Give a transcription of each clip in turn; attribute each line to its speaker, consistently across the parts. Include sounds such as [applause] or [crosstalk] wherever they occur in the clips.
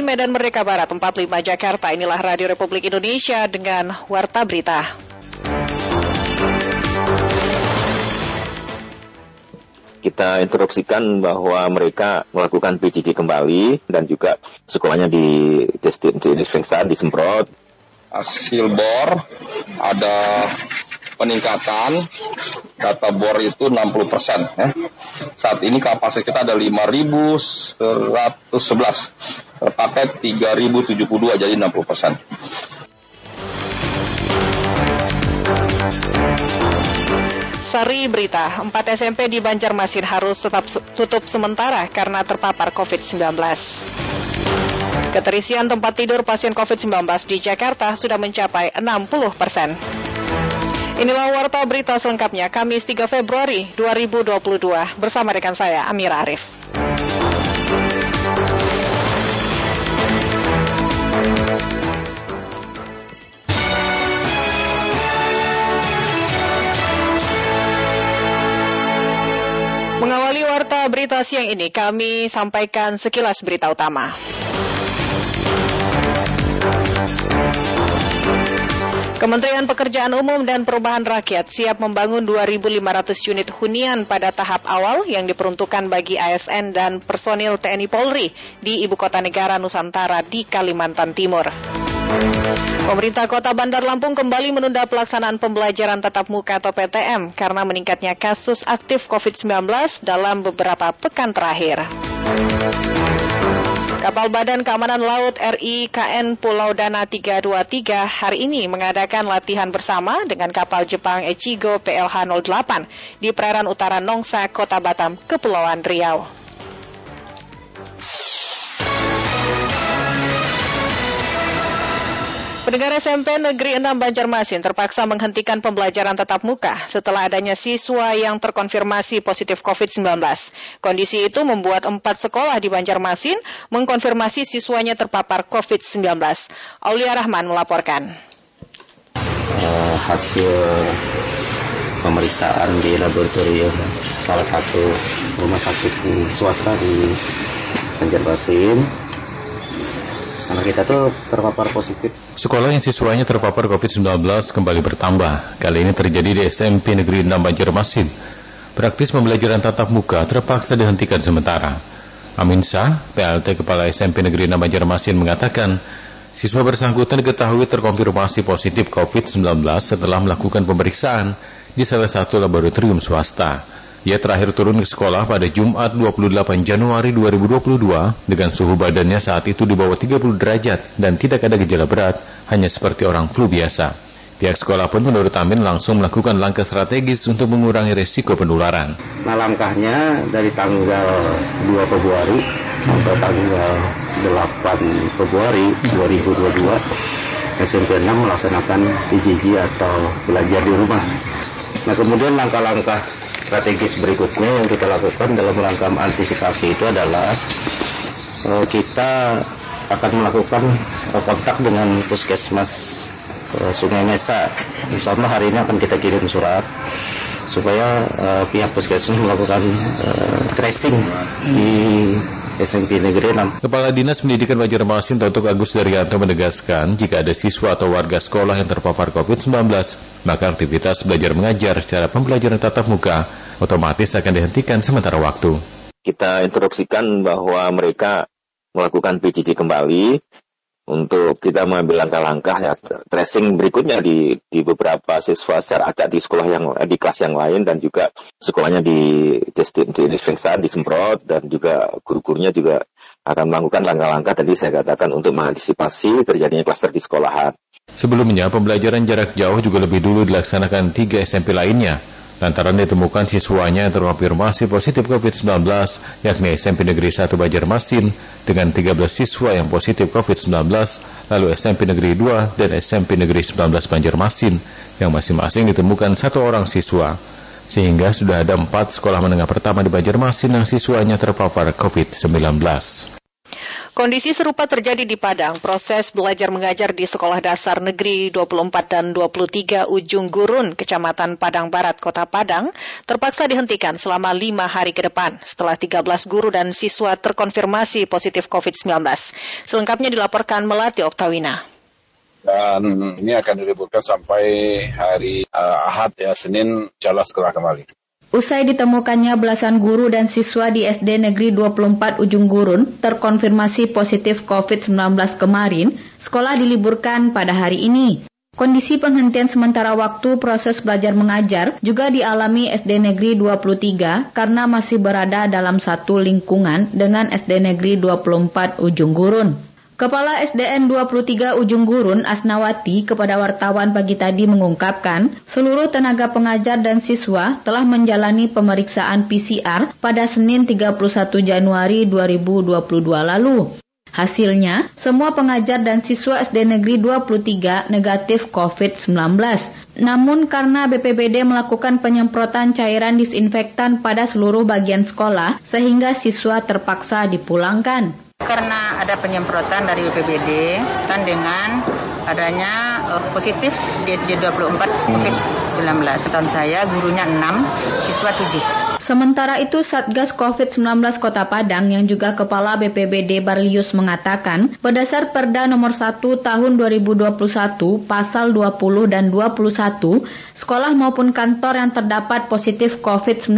Speaker 1: Medan Merdeka Barat 45 Jakarta. Inilah Radio Republik Indonesia dengan Warta Berita.
Speaker 2: kita instruksikan bahwa mereka melakukan PJJ kembali dan juga sekolahnya di disinfektan, disemprot.
Speaker 3: Hasil bor ada peningkatan data bor itu 60 persen. Ya. Saat ini kapasitas kita ada 5.111, terpakai 3.072 jadi 60 persen.
Speaker 1: Sari Berita, 4 SMP di Banjarmasin harus tetap tutup sementara karena terpapar COVID-19. Keterisian tempat tidur pasien COVID-19 di Jakarta sudah mencapai 60 persen. Inilah warta berita selengkapnya Kamis 3 Februari 2022 bersama rekan saya Amira Arif. Mengawali warta berita siang ini, kami sampaikan sekilas berita utama. Kementerian Pekerjaan Umum dan Perubahan Rakyat siap membangun 2.500 unit hunian pada tahap awal yang diperuntukkan bagi ASN dan personil TNI Polri di Ibu Kota Negara Nusantara di Kalimantan Timur. Pemerintah Kota Bandar Lampung kembali menunda pelaksanaan pembelajaran tatap muka atau PTM karena meningkatnya kasus aktif COVID-19 dalam beberapa pekan terakhir. Kapal Badan Keamanan Laut RI KN Pulau Dana 323 hari ini mengadakan latihan bersama dengan kapal Jepang Echigo PLH 08 di perairan utara Nongsa, Kota Batam, Kepulauan Riau. Pendengar SMP Negeri 6 Banjarmasin terpaksa menghentikan pembelajaran tatap muka setelah adanya siswa yang terkonfirmasi positif COVID-19. Kondisi itu membuat empat sekolah di Banjarmasin mengkonfirmasi siswanya terpapar COVID-19. Aulia Rahman melaporkan.
Speaker 4: Uh, hasil pemeriksaan di laboratorium salah satu rumah sakit swasta di Banjarmasin anak kita tuh terpapar positif.
Speaker 5: Sekolah yang siswanya terpapar COVID-19 kembali bertambah. Kali ini terjadi di SMP Negeri 6 Banjarmasin. Praktis pembelajaran tatap muka terpaksa dihentikan sementara. Amin Shah, PLT Kepala SMP Negeri 6 Banjarmasin mengatakan, siswa bersangkutan diketahui terkonfirmasi positif COVID-19 setelah melakukan pemeriksaan di salah satu laboratorium swasta. Ia terakhir turun ke sekolah pada Jumat 28 Januari 2022 dengan suhu badannya saat itu di bawah 30 derajat dan tidak ada gejala berat, hanya seperti orang flu biasa. Pihak sekolah pun menurut Amin langsung melakukan langkah strategis untuk mengurangi resiko penularan.
Speaker 4: Nah langkahnya dari tanggal 2 Februari sampai tanggal 8 Februari 2022 SMP 6 melaksanakan PJJ atau belajar di rumah. Nah kemudian langkah-langkah strategis berikutnya yang kita lakukan dalam rangka antisipasi itu adalah uh, kita akan melakukan uh, kontak dengan puskesmas uh, Sungai Mesa. Insya hari ini akan kita kirim surat supaya uh, pihak puskesmas melakukan uh, tracing di SMP Negeri 6.
Speaker 5: Kepala Dinas Pendidikan Banjarmasin Toto Agus Daryanto menegaskan jika ada siswa atau warga sekolah yang terpapar COVID-19, maka aktivitas belajar mengajar secara pembelajaran tatap muka otomatis akan dihentikan sementara waktu.
Speaker 2: Kita instruksikan bahwa mereka melakukan PJJ kembali untuk kita mengambil langkah-langkah ya tracing berikutnya di di beberapa siswa secara acak di sekolah yang di kelas yang lain dan juga sekolahnya di disinfektan disemprot dan juga guru-gurunya juga akan melakukan langkah-langkah tadi saya katakan untuk mengantisipasi terjadinya klaster di sekolahan.
Speaker 5: Sebelumnya pembelajaran jarak jauh juga lebih dulu dilaksanakan tiga SMP lainnya lantaran ditemukan siswanya terkonfirmasi positif COVID-19, yakni SMP Negeri 1 Banjarmasin dengan 13 siswa yang positif COVID-19, lalu SMP Negeri 2 dan SMP Negeri 19 Banjarmasin yang masing-masing ditemukan satu orang siswa. Sehingga sudah ada empat sekolah menengah pertama di Banjarmasin yang siswanya terpapar COVID-19.
Speaker 1: Kondisi serupa terjadi di Padang. Proses belajar mengajar di Sekolah Dasar Negeri 24 dan 23 Ujung Gurun, Kecamatan Padang Barat, Kota Padang, terpaksa dihentikan selama lima hari ke depan setelah 13 guru dan siswa terkonfirmasi positif COVID-19. Selengkapnya dilaporkan Melati Oktawina
Speaker 6: dan ini akan diliburkan sampai hari uh, Ahad ya Senin insya sekolah kembali.
Speaker 7: Usai ditemukannya belasan guru dan siswa di SD Negeri 24 Ujung Gurun terkonfirmasi positif COVID-19 kemarin, sekolah diliburkan pada hari ini. Kondisi penghentian sementara waktu proses belajar mengajar juga dialami SD Negeri 23 karena masih berada dalam satu lingkungan dengan SD Negeri 24 Ujung Gurun. Kepala SDN 23 Ujung Gurun Asnawati kepada wartawan pagi tadi mengungkapkan, seluruh tenaga pengajar dan siswa telah menjalani pemeriksaan PCR pada Senin 31 Januari 2022 lalu. Hasilnya, semua pengajar dan siswa SD Negeri 23 negatif COVID-19. Namun karena BPBD melakukan penyemprotan cairan disinfektan pada seluruh bagian sekolah, sehingga siswa terpaksa dipulangkan
Speaker 8: karena ada penyemprotan dari UPBD dan dengan adanya uh, positif di SD 24 COVID-19. Tahun saya gurunya 6, siswa 7.
Speaker 7: Sementara itu Satgas COVID-19 Kota Padang yang juga Kepala BPBD Barlius mengatakan, berdasar Perda nomor 1 tahun 2021 pasal 20 dan 21, sekolah maupun kantor yang terdapat positif COVID-19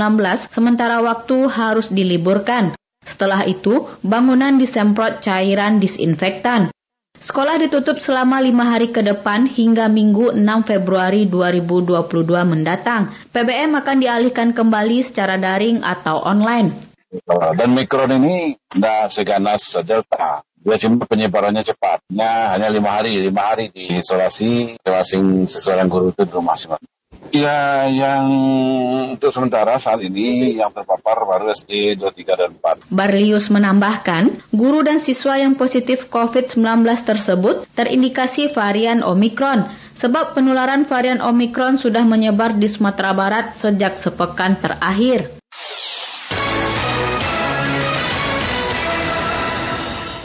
Speaker 7: sementara waktu harus diliburkan. Setelah itu, bangunan disemprot cairan disinfektan. Sekolah ditutup selama lima hari ke depan hingga Minggu 6 Februari 2022 mendatang. PBM akan dialihkan kembali secara daring atau online.
Speaker 6: Dan Mikron ini tidak seganas Delta. Dia cuma penyebarannya cepatnya hanya lima hari, lima hari di isolasi masing sesuai guru itu di rumah masing Ya, yang untuk sementara saat ini yang terpapar baru SD 23 dan 4.
Speaker 7: Barlius menambahkan, guru dan siswa yang positif COVID-19 tersebut terindikasi varian Omikron, sebab penularan varian Omikron sudah menyebar di Sumatera Barat sejak sepekan terakhir.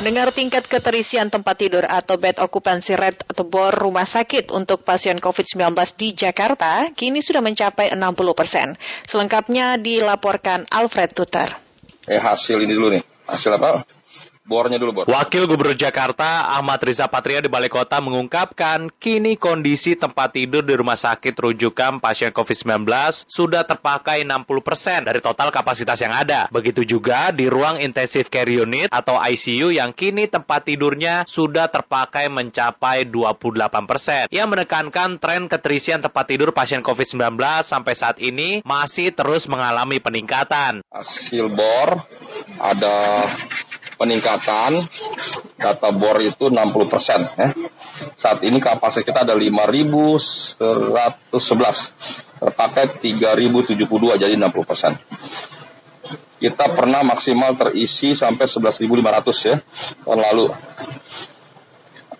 Speaker 1: Pendengar tingkat keterisian tempat tidur atau bed occupancy rate atau BOR rumah sakit untuk pasien COVID-19 di Jakarta kini sudah mencapai 60 persen. Selengkapnya dilaporkan Alfred Tuter.
Speaker 9: Eh hasil ini dulu nih. Hasil apa? Bornya dulu, Bor.
Speaker 10: Wakil Gubernur Jakarta Ahmad Riza Patria di Balai Kota mengungkapkan kini kondisi tempat tidur di rumah sakit rujukan pasien COVID-19 sudah terpakai 60% dari total kapasitas yang ada. Begitu juga di ruang intensive care unit atau ICU yang kini tempat tidurnya sudah terpakai mencapai 28%. Yang menekankan tren keterisian tempat tidur pasien COVID-19 sampai saat ini masih terus mengalami peningkatan.
Speaker 9: Hasil bor ada peningkatan data bor itu 60 persen. Ya. Saat ini kapasitas kita ada 5.111, terpakai 3.072 jadi 60 persen. Kita pernah maksimal terisi sampai 11.500 ya tahun lalu.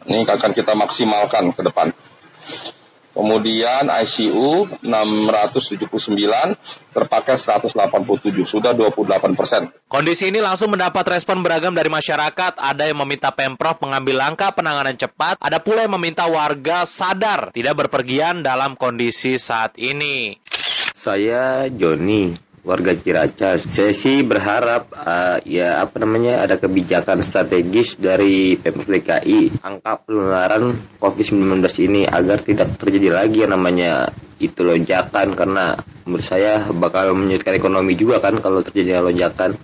Speaker 9: Ini akan kita maksimalkan ke depan. Kemudian ICU 679 terpakai 187, sudah 28 persen.
Speaker 10: Kondisi ini langsung mendapat respon beragam dari masyarakat. Ada yang meminta Pemprov mengambil langkah penanganan cepat, ada pula yang meminta warga sadar tidak berpergian dalam kondisi saat ini.
Speaker 11: Saya Joni, warga Ciracas. Saya sih berharap uh, ya apa namanya ada kebijakan strategis dari Pemprov DKI angka penularan COVID-19 ini agar tidak terjadi lagi yang namanya itu lonjakan karena menurut saya bakal menyulitkan ekonomi juga kan kalau terjadi lonjakan.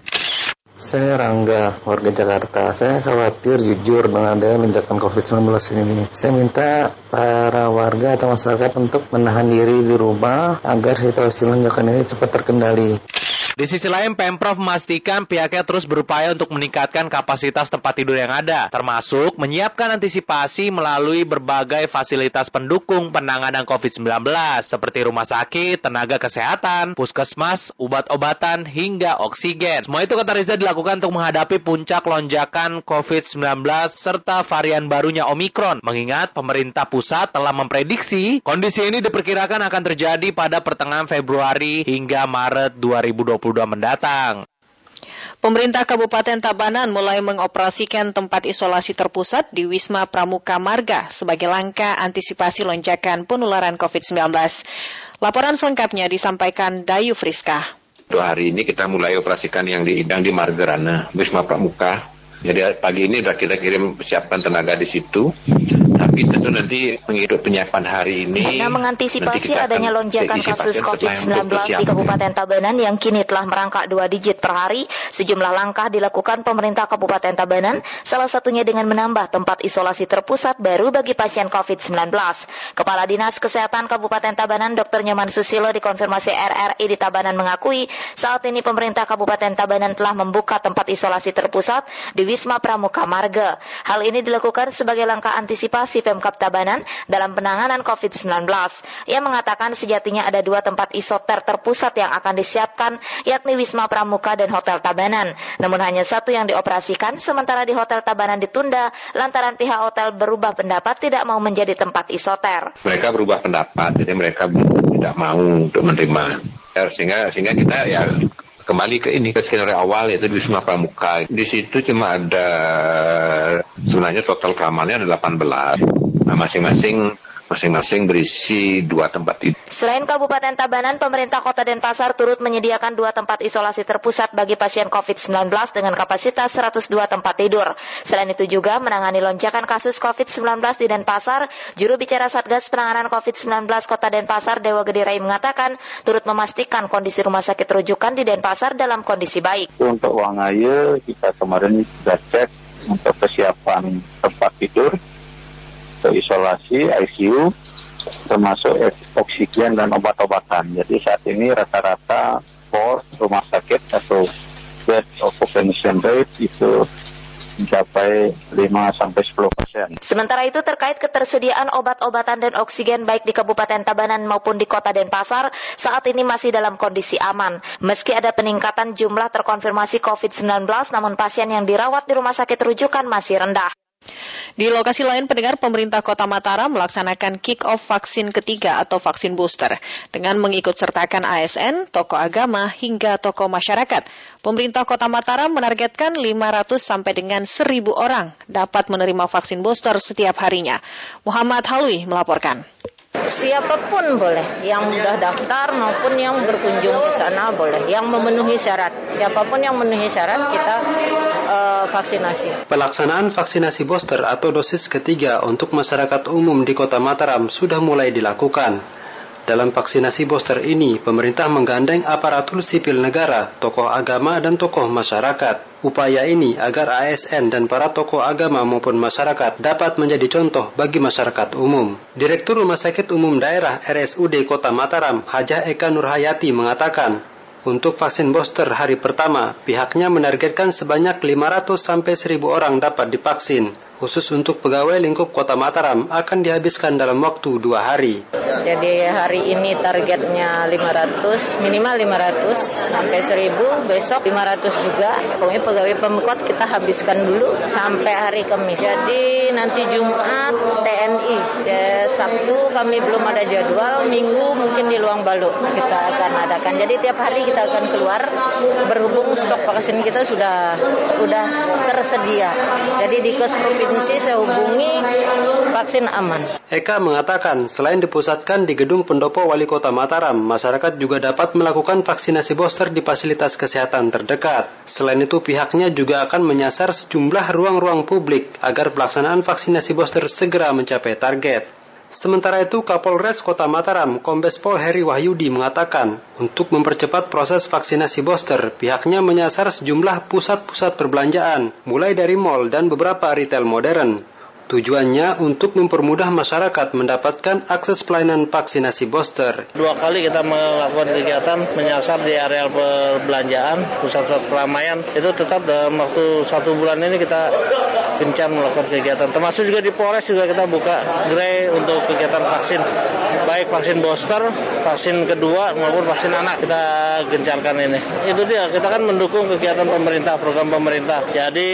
Speaker 12: Saya Rangga, warga Jakarta. Saya khawatir jujur dengan adanya lonjakan COVID-19 ini. Saya minta para warga atau masyarakat untuk menahan diri di rumah agar situasi lonjakan ini cepat terkendali.
Speaker 10: Di sisi lain, Pemprov memastikan pihaknya terus berupaya untuk meningkatkan kapasitas tempat tidur yang ada, termasuk menyiapkan antisipasi melalui berbagai fasilitas pendukung penanganan COVID-19, seperti rumah sakit, tenaga kesehatan, puskesmas, obat-obatan, hingga oksigen. Semua itu kata Riza dilakukan untuk menghadapi puncak lonjakan COVID-19 serta varian barunya Omikron, mengingat pemerintah pusat telah memprediksi kondisi ini diperkirakan akan terjadi pada pertengahan Februari hingga Maret 2020 mendatang.
Speaker 1: Pemerintah Kabupaten Tabanan mulai mengoperasikan tempat isolasi terpusat di Wisma Pramuka Marga sebagai langkah antisipasi lonjakan penularan COVID-19. Laporan selengkapnya disampaikan Dayu Friska.
Speaker 13: Dua hari ini kita mulai operasikan yang di Idang di Margerana, Wisma Pramuka. Jadi pagi ini sudah kita kirim siapkan tenaga di situ tapi tentu nanti menghidup penyiapan hari ini.
Speaker 14: Nah, mengantisipasi adanya lonjakan kasus COVID-19 di Kabupaten Tabanan yang kini telah merangkak dua digit per hari, sejumlah langkah dilakukan pemerintah Kabupaten Tabanan, salah satunya dengan menambah tempat isolasi terpusat baru bagi pasien COVID-19. Kepala Dinas Kesehatan Kabupaten Tabanan, Dr. Nyoman Susilo dikonfirmasi RRI di Tabanan mengakui, saat ini pemerintah Kabupaten Tabanan telah membuka tempat isolasi terpusat di Wisma Pramuka Marga. Hal ini dilakukan sebagai langkah antisipasi Pemkap Tabanan dalam penanganan COVID-19. Ia mengatakan sejatinya ada dua tempat isoter terpusat yang akan disiapkan, yakni Wisma Pramuka dan Hotel Tabanan. Namun hanya satu yang dioperasikan, sementara di Hotel Tabanan ditunda lantaran pihak hotel berubah pendapat tidak mau menjadi tempat isoter.
Speaker 13: Mereka berubah pendapat, jadi mereka tidak mau untuk menerima. Sehingga sehingga kita ya kembali ke ini ke skenario awal yaitu di Wisma Pramuka. Di situ cuma ada sebenarnya total kamarnya ada 18. Nah, masing-masing masing-masing berisi dua tempat tidur.
Speaker 14: Selain Kabupaten Tabanan, pemerintah Kota Denpasar turut menyediakan dua tempat isolasi terpusat bagi pasien COVID-19 dengan kapasitas 102 tempat tidur. Selain itu juga menangani lonjakan kasus COVID-19 di Denpasar, juru bicara Satgas Penanganan COVID-19 Kota Denpasar Dewa Gedirai mengatakan turut memastikan kondisi rumah sakit rujukan di Denpasar dalam kondisi baik.
Speaker 15: Untuk Wangaye kita kemarin sudah cek untuk kesiapan tempat tidur isolasi ICU termasuk oksigen dan obat-obatan. Jadi saat ini rata-rata pos rumah sakit atau bed occupancy rate itu mencapai 5 sampai 10 persen.
Speaker 14: Sementara itu terkait ketersediaan obat-obatan dan oksigen baik di Kabupaten Tabanan maupun di Kota Denpasar saat ini masih dalam kondisi aman. Meski ada peningkatan jumlah terkonfirmasi COVID-19 namun pasien yang dirawat di rumah sakit rujukan masih rendah.
Speaker 1: Di lokasi lain, pendengar pemerintah Kota Mataram melaksanakan kick-off vaksin ketiga atau vaksin booster dengan mengikut sertakan ASN, tokoh agama, hingga tokoh masyarakat. Pemerintah Kota Mataram menargetkan 500 sampai dengan 1000 orang dapat menerima vaksin booster setiap harinya. Muhammad Halui melaporkan.
Speaker 8: Siapa pun boleh, yang sudah daftar maupun yang berkunjung ke sana boleh, yang memenuhi syarat. Siapa pun yang memenuhi syarat kita uh, vaksinasi.
Speaker 16: Pelaksanaan vaksinasi booster atau dosis ketiga untuk masyarakat umum di Kota Mataram sudah mulai dilakukan. Dalam vaksinasi booster ini, pemerintah menggandeng aparatur sipil negara, tokoh agama, dan tokoh masyarakat. Upaya ini agar ASN dan para tokoh agama maupun masyarakat dapat menjadi contoh bagi masyarakat umum. Direktur Rumah Sakit Umum Daerah RSUD Kota Mataram, Hajah Eka Nurhayati mengatakan, untuk vaksin booster hari pertama, pihaknya menargetkan sebanyak 500 sampai 1000 orang dapat divaksin khusus untuk pegawai lingkup Kota Mataram akan dihabiskan dalam waktu dua hari.
Speaker 8: Jadi hari ini targetnya 500, minimal 500 sampai 1000, besok 500 juga. Pokoknya pegawai pemkot kita habiskan dulu sampai hari Kamis. Jadi nanti Jumat TNI, ya, Sabtu kami belum ada jadwal, Minggu mungkin di Luang Balu kita akan adakan. Jadi tiap hari kita akan keluar berhubung stok vaksin kita sudah sudah tersedia. Jadi di Kos provinsi saya hubungi vaksin aman.
Speaker 16: Eka mengatakan selain dipusatkan di gedung pendopo wali kota Mataram, masyarakat juga dapat melakukan vaksinasi booster di fasilitas kesehatan terdekat. Selain itu pihaknya juga akan menyasar sejumlah ruang-ruang publik agar pelaksanaan vaksinasi booster segera mencapai target. Sementara itu, Kapolres Kota Mataram, Kombes Pol Heri Wahyudi mengatakan, untuk mempercepat proses vaksinasi booster, pihaknya menyasar sejumlah pusat-pusat perbelanjaan, mulai dari mal dan beberapa retail modern. Tujuannya untuk mempermudah masyarakat mendapatkan akses pelayanan vaksinasi booster.
Speaker 17: Dua kali kita melakukan kegiatan menyasar di area perbelanjaan, pusat-pusat keramaian. Itu tetap dalam waktu satu bulan ini kita gencar melakukan kegiatan. Termasuk juga di Polres juga kita buka gerai untuk kegiatan vaksin. Baik vaksin booster, vaksin kedua maupun vaksin anak kita gencarkan ini. Itu dia, kita kan mendukung kegiatan pemerintah, program pemerintah. Jadi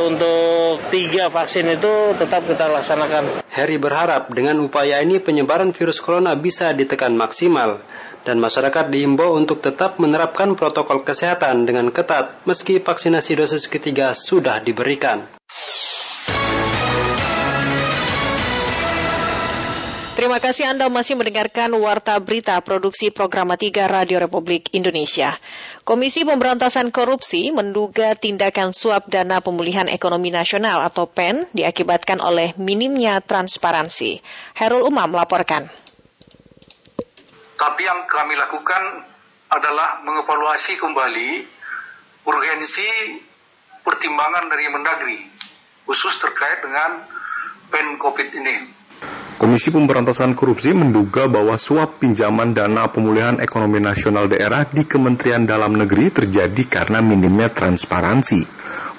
Speaker 17: untuk tiga vaksin itu tetap kita laksanakan.
Speaker 16: Heri berharap dengan upaya ini penyebaran virus corona bisa ditekan maksimal dan masyarakat diimbau untuk tetap menerapkan protokol kesehatan dengan ketat meski vaksinasi dosis ketiga sudah diberikan.
Speaker 1: Terima kasih Anda masih mendengarkan Warta Berita Produksi Programa 3 Radio Republik Indonesia. Komisi Pemberantasan Korupsi menduga tindakan suap dana pemulihan ekonomi nasional atau PEN diakibatkan oleh minimnya transparansi. Herul Umam melaporkan.
Speaker 18: Tapi yang kami lakukan adalah mengevaluasi kembali urgensi pertimbangan dari Mendagri khusus terkait dengan PEN COVID ini.
Speaker 19: Komisi Pemberantasan Korupsi menduga bahwa suap pinjaman dana pemulihan ekonomi nasional daerah di Kementerian Dalam Negeri terjadi karena minimnya transparansi.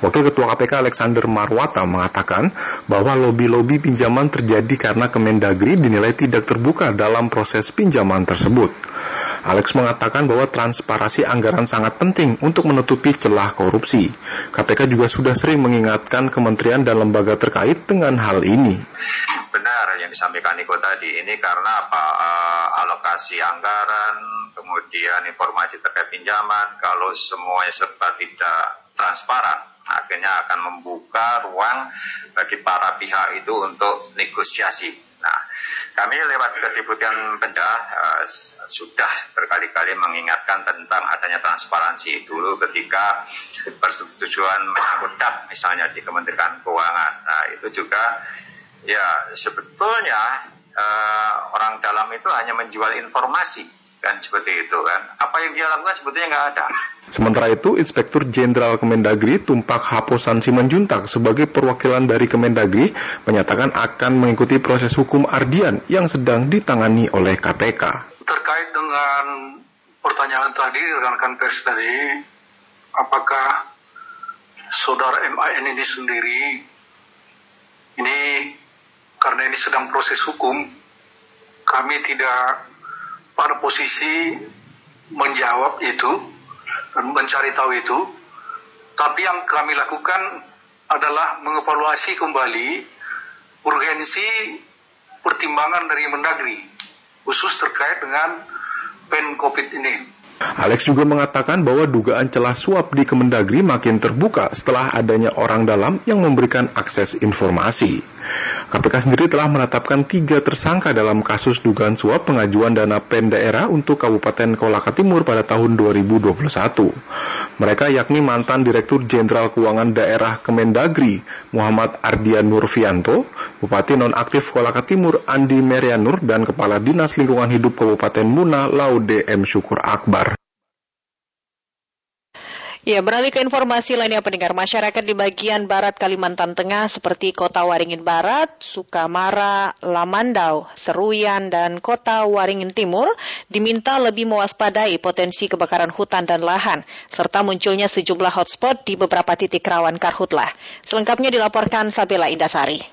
Speaker 19: Wakil Ketua KPK Alexander Marwata mengatakan bahwa lobi-lobi pinjaman terjadi karena Kemendagri dinilai tidak terbuka dalam proses pinjaman tersebut. Alex mengatakan bahwa transparansi anggaran sangat penting untuk menutupi celah korupsi. KPK juga sudah sering mengingatkan kementerian dan lembaga terkait dengan hal ini.
Speaker 20: Benar yang disampaikan Niko tadi, ini karena apa? Uh, alokasi anggaran, kemudian informasi terkait pinjaman, kalau semuanya serba tidak transparan, akhirnya akan membuka ruang bagi para pihak itu untuk negosiasi. Nah, kami lewat Kedeputian Penda uh, sudah berkali-kali mengingatkan tentang adanya transparansi dulu ketika persetujuan menyangkut DAP misalnya di Kementerian Keuangan. Nah, itu juga ya sebetulnya uh, orang dalam itu hanya menjual informasi kan seperti itu kan. Apa yang dia lakukan sebetulnya nggak ada.
Speaker 19: Sementara itu, Inspektur Jenderal Kemendagri Tumpak Haposan Simanjuntak sebagai perwakilan dari Kemendagri menyatakan akan mengikuti proses hukum Ardian yang sedang ditangani oleh KPK.
Speaker 18: Terkait dengan pertanyaan tadi rekan pers tadi, apakah saudara MAN ini sendiri ini karena ini sedang proses hukum, kami tidak pada posisi menjawab itu mencari tahu itu. Tapi yang kami lakukan adalah mengevaluasi kembali urgensi pertimbangan dari Mendagri khusus terkait dengan pen COVID ini.
Speaker 19: Alex juga mengatakan bahwa dugaan celah suap di Kemendagri makin terbuka setelah adanya orang dalam yang memberikan akses informasi. KPK sendiri telah menetapkan tiga tersangka dalam kasus dugaan suap pengajuan dana PEN daerah untuk Kabupaten Kolaka Timur pada tahun 2021. Mereka yakni mantan Direktur Jenderal Keuangan Daerah Kemendagri Muhammad Ardian Nurfianto, Bupati Nonaktif Kolaka Timur Andi Merianur, dan Kepala Dinas Lingkungan Hidup Kabupaten Muna Laude M. Syukur Akbar.
Speaker 1: Ya, beralih ke informasi lainnya pendengar masyarakat di bagian barat Kalimantan Tengah seperti Kota Waringin Barat, Sukamara, Lamandau, Seruyan, dan Kota Waringin Timur diminta lebih mewaspadai potensi kebakaran hutan dan lahan, serta munculnya sejumlah hotspot di beberapa titik rawan karhutlah. Selengkapnya dilaporkan Sabela Indasari.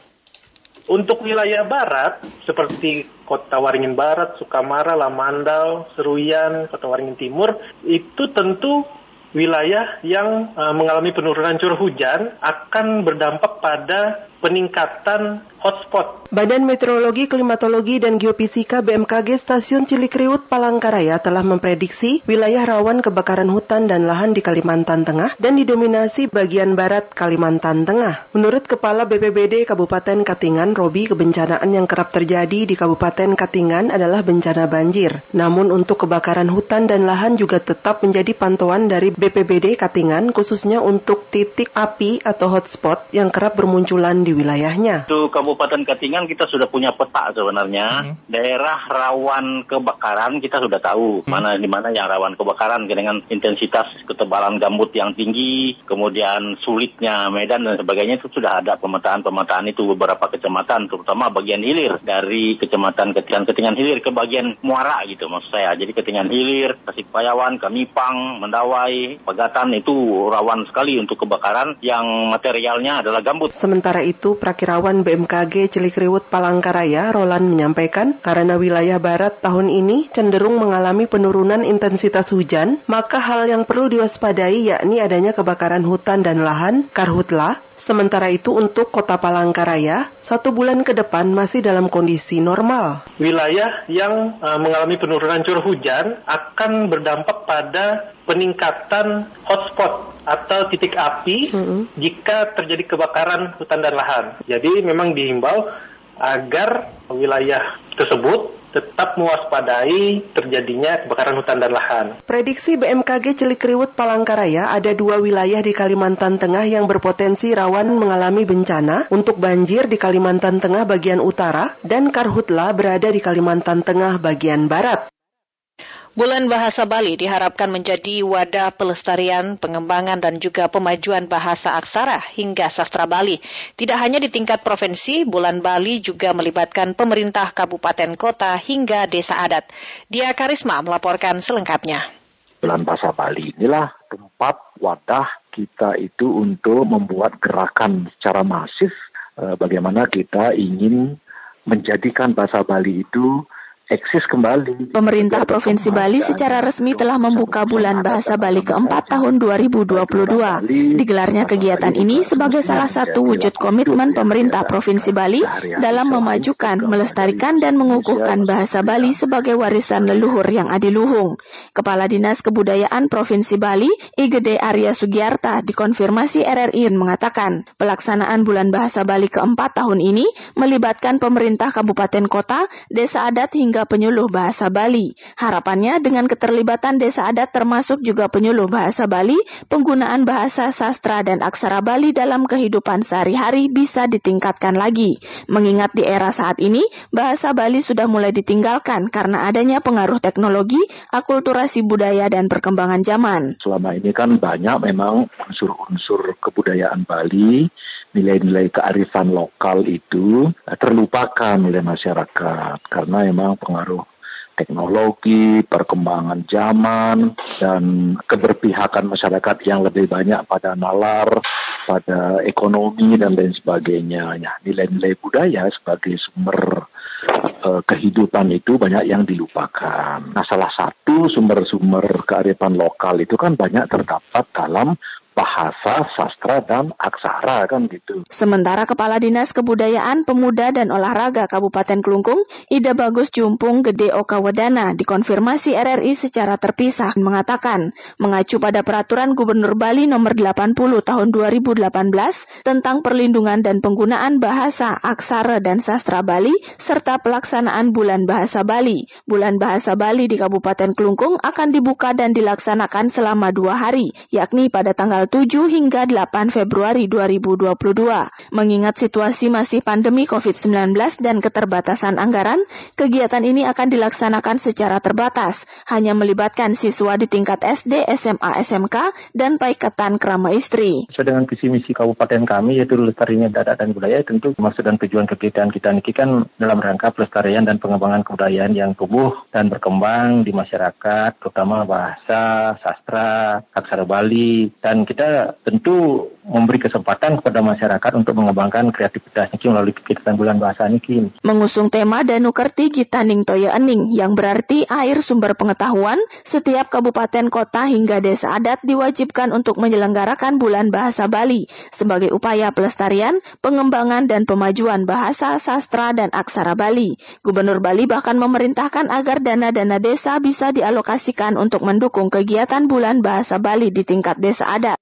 Speaker 21: Untuk wilayah barat, seperti Kota Waringin Barat, Sukamara, Lamandau, Seruyan, Kota Waringin Timur, itu tentu wilayah yang uh, mengalami penurunan curah hujan akan berdampak pada peningkatan hotspot.
Speaker 22: Badan Meteorologi, Klimatologi, dan Geofisika BMKG Stasiun Cilikriwut Palangkaraya telah memprediksi wilayah rawan kebakaran hutan dan lahan di Kalimantan Tengah dan didominasi bagian barat Kalimantan Tengah. Menurut Kepala BPBD Kabupaten Katingan, Robi, kebencanaan yang kerap terjadi di Kabupaten Katingan adalah bencana banjir. Namun untuk kebakaran hutan dan lahan juga tetap menjadi pantauan dari BPBD Katingan, khususnya untuk titik api atau hotspot yang kerap bermunculan di wilayahnya.
Speaker 23: Untuk Kabupaten Katingan kita sudah punya peta sebenarnya. Hmm. Daerah rawan kebakaran kita sudah tahu hmm. mana di mana yang rawan kebakaran dengan intensitas ketebalan gambut yang tinggi, kemudian sulitnya medan dan sebagainya itu sudah ada pemetaan-pemetaan itu beberapa kecamatan terutama bagian hilir dari kecamatan Ketingan-Ketingan hilir ke bagian muara gitu maksud saya. Jadi Ketingan hilir, Tasikpayawan, Kamipang, Mendawai, Pegatan itu rawan sekali untuk kebakaran yang materialnya adalah gambut.
Speaker 22: Sementara itu, Prakirawan BMKG Cilikriwut Palangkaraya, Roland menyampaikan, karena wilayah barat tahun ini cenderung mengalami penurunan intensitas hujan, maka hal yang perlu diwaspadai yakni adanya kebakaran hutan dan lahan, karhutla, Sementara itu untuk kota Palangkaraya, satu bulan ke depan masih dalam kondisi normal.
Speaker 21: Wilayah yang uh, mengalami penurunan curah hujan akan berdampak pada peningkatan hotspot atau titik api mm-hmm. jika terjadi kebakaran hutan dan lahan. Jadi memang dihimbau agar wilayah tersebut tetap mewaspadai terjadinya kebakaran hutan dan lahan.
Speaker 22: Prediksi BMKG Cilikriwut Palangkaraya ada dua wilayah di Kalimantan Tengah yang berpotensi rawan mengalami bencana untuk banjir di Kalimantan Tengah bagian utara dan karhutla berada di Kalimantan Tengah bagian barat.
Speaker 1: Bulan Bahasa Bali diharapkan menjadi wadah pelestarian, pengembangan, dan juga pemajuan bahasa aksara hingga sastra Bali. Tidak hanya di tingkat provinsi, Bulan Bali juga melibatkan pemerintah kabupaten kota hingga desa adat. Dia Karisma melaporkan selengkapnya.
Speaker 24: Bulan Bahasa Bali inilah tempat wadah kita itu untuk membuat gerakan secara masif eh, bagaimana kita ingin menjadikan bahasa Bali itu eksis kembali.
Speaker 25: Pemerintah Provinsi Bali secara resmi telah membuka bulan bahasa Bali keempat tahun 2022. Digelarnya kegiatan ini sebagai salah satu wujud komitmen pemerintah Provinsi Bali dalam memajukan, melestarikan, dan mengukuhkan bahasa Bali sebagai warisan leluhur yang adiluhung. Kepala Dinas Kebudayaan Provinsi Bali, Igede Arya Sugiarta, dikonfirmasi RRI mengatakan, pelaksanaan bulan bahasa Bali keempat tahun ini melibatkan pemerintah kabupaten kota, desa adat hingga penyuluh bahasa Bali. Harapannya dengan keterlibatan desa adat termasuk juga penyuluh bahasa Bali, penggunaan bahasa sastra dan aksara Bali dalam kehidupan sehari-hari bisa ditingkatkan lagi. Mengingat di era saat ini, bahasa Bali sudah mulai ditinggalkan karena adanya pengaruh teknologi, akulturasi budaya dan perkembangan zaman.
Speaker 24: Selama ini kan banyak memang unsur-unsur kebudayaan Bali nilai-nilai kearifan lokal itu terlupakan oleh masyarakat karena memang pengaruh teknologi, perkembangan zaman, dan keberpihakan masyarakat yang lebih banyak pada nalar, pada ekonomi, dan lain sebagainya. Ya, nilai-nilai budaya sebagai sumber uh, kehidupan itu banyak yang dilupakan. Nah, salah satu sumber-sumber kearifan lokal itu kan banyak terdapat dalam bahasa, sastra, dan aksara kan gitu.
Speaker 25: Sementara Kepala Dinas Kebudayaan, Pemuda, dan Olahraga Kabupaten Kelungkung, Ida Bagus Jumpung Gede Okawadana, dikonfirmasi RRI secara terpisah, mengatakan, mengacu pada Peraturan Gubernur Bali Nomor 80 Tahun 2018 tentang perlindungan dan penggunaan bahasa, aksara, dan sastra Bali, serta pelaksanaan Bulan Bahasa Bali. Bulan Bahasa Bali di Kabupaten Kelungkung akan dibuka dan dilaksanakan selama dua hari, yakni pada tanggal tanggal 7 hingga 8 Februari 2022. Mengingat situasi masih pandemi COVID-19 dan keterbatasan anggaran, kegiatan ini akan dilaksanakan secara terbatas, hanya melibatkan siswa di tingkat SD, SMA, SMK, dan paikatan kerama istri.
Speaker 21: Sesuai dengan visi misi kabupaten kami, yaitu lestarinya dadat dan budaya, tentu maksud dan tujuan kegiatan kita ini kan dalam rangka pelestarian dan pengembangan kebudayaan yang tumbuh dan berkembang di masyarakat, terutama bahasa, sastra, aksara Bali, dan kita tentu memberi kesempatan kepada masyarakat untuk mengembangkan kreativitasnya melalui kegiatan bulan bahasa Niki.
Speaker 25: Mengusung tema Danu Kerti Gitaning Toya Ening yang berarti air sumber pengetahuan, setiap kabupaten kota hingga desa adat diwajibkan untuk menyelenggarakan bulan bahasa Bali sebagai upaya pelestarian, pengembangan dan pemajuan bahasa, sastra dan aksara Bali. Gubernur Bali bahkan memerintahkan agar dana-dana desa bisa dialokasikan untuk mendukung kegiatan bulan bahasa Bali di tingkat desa adat.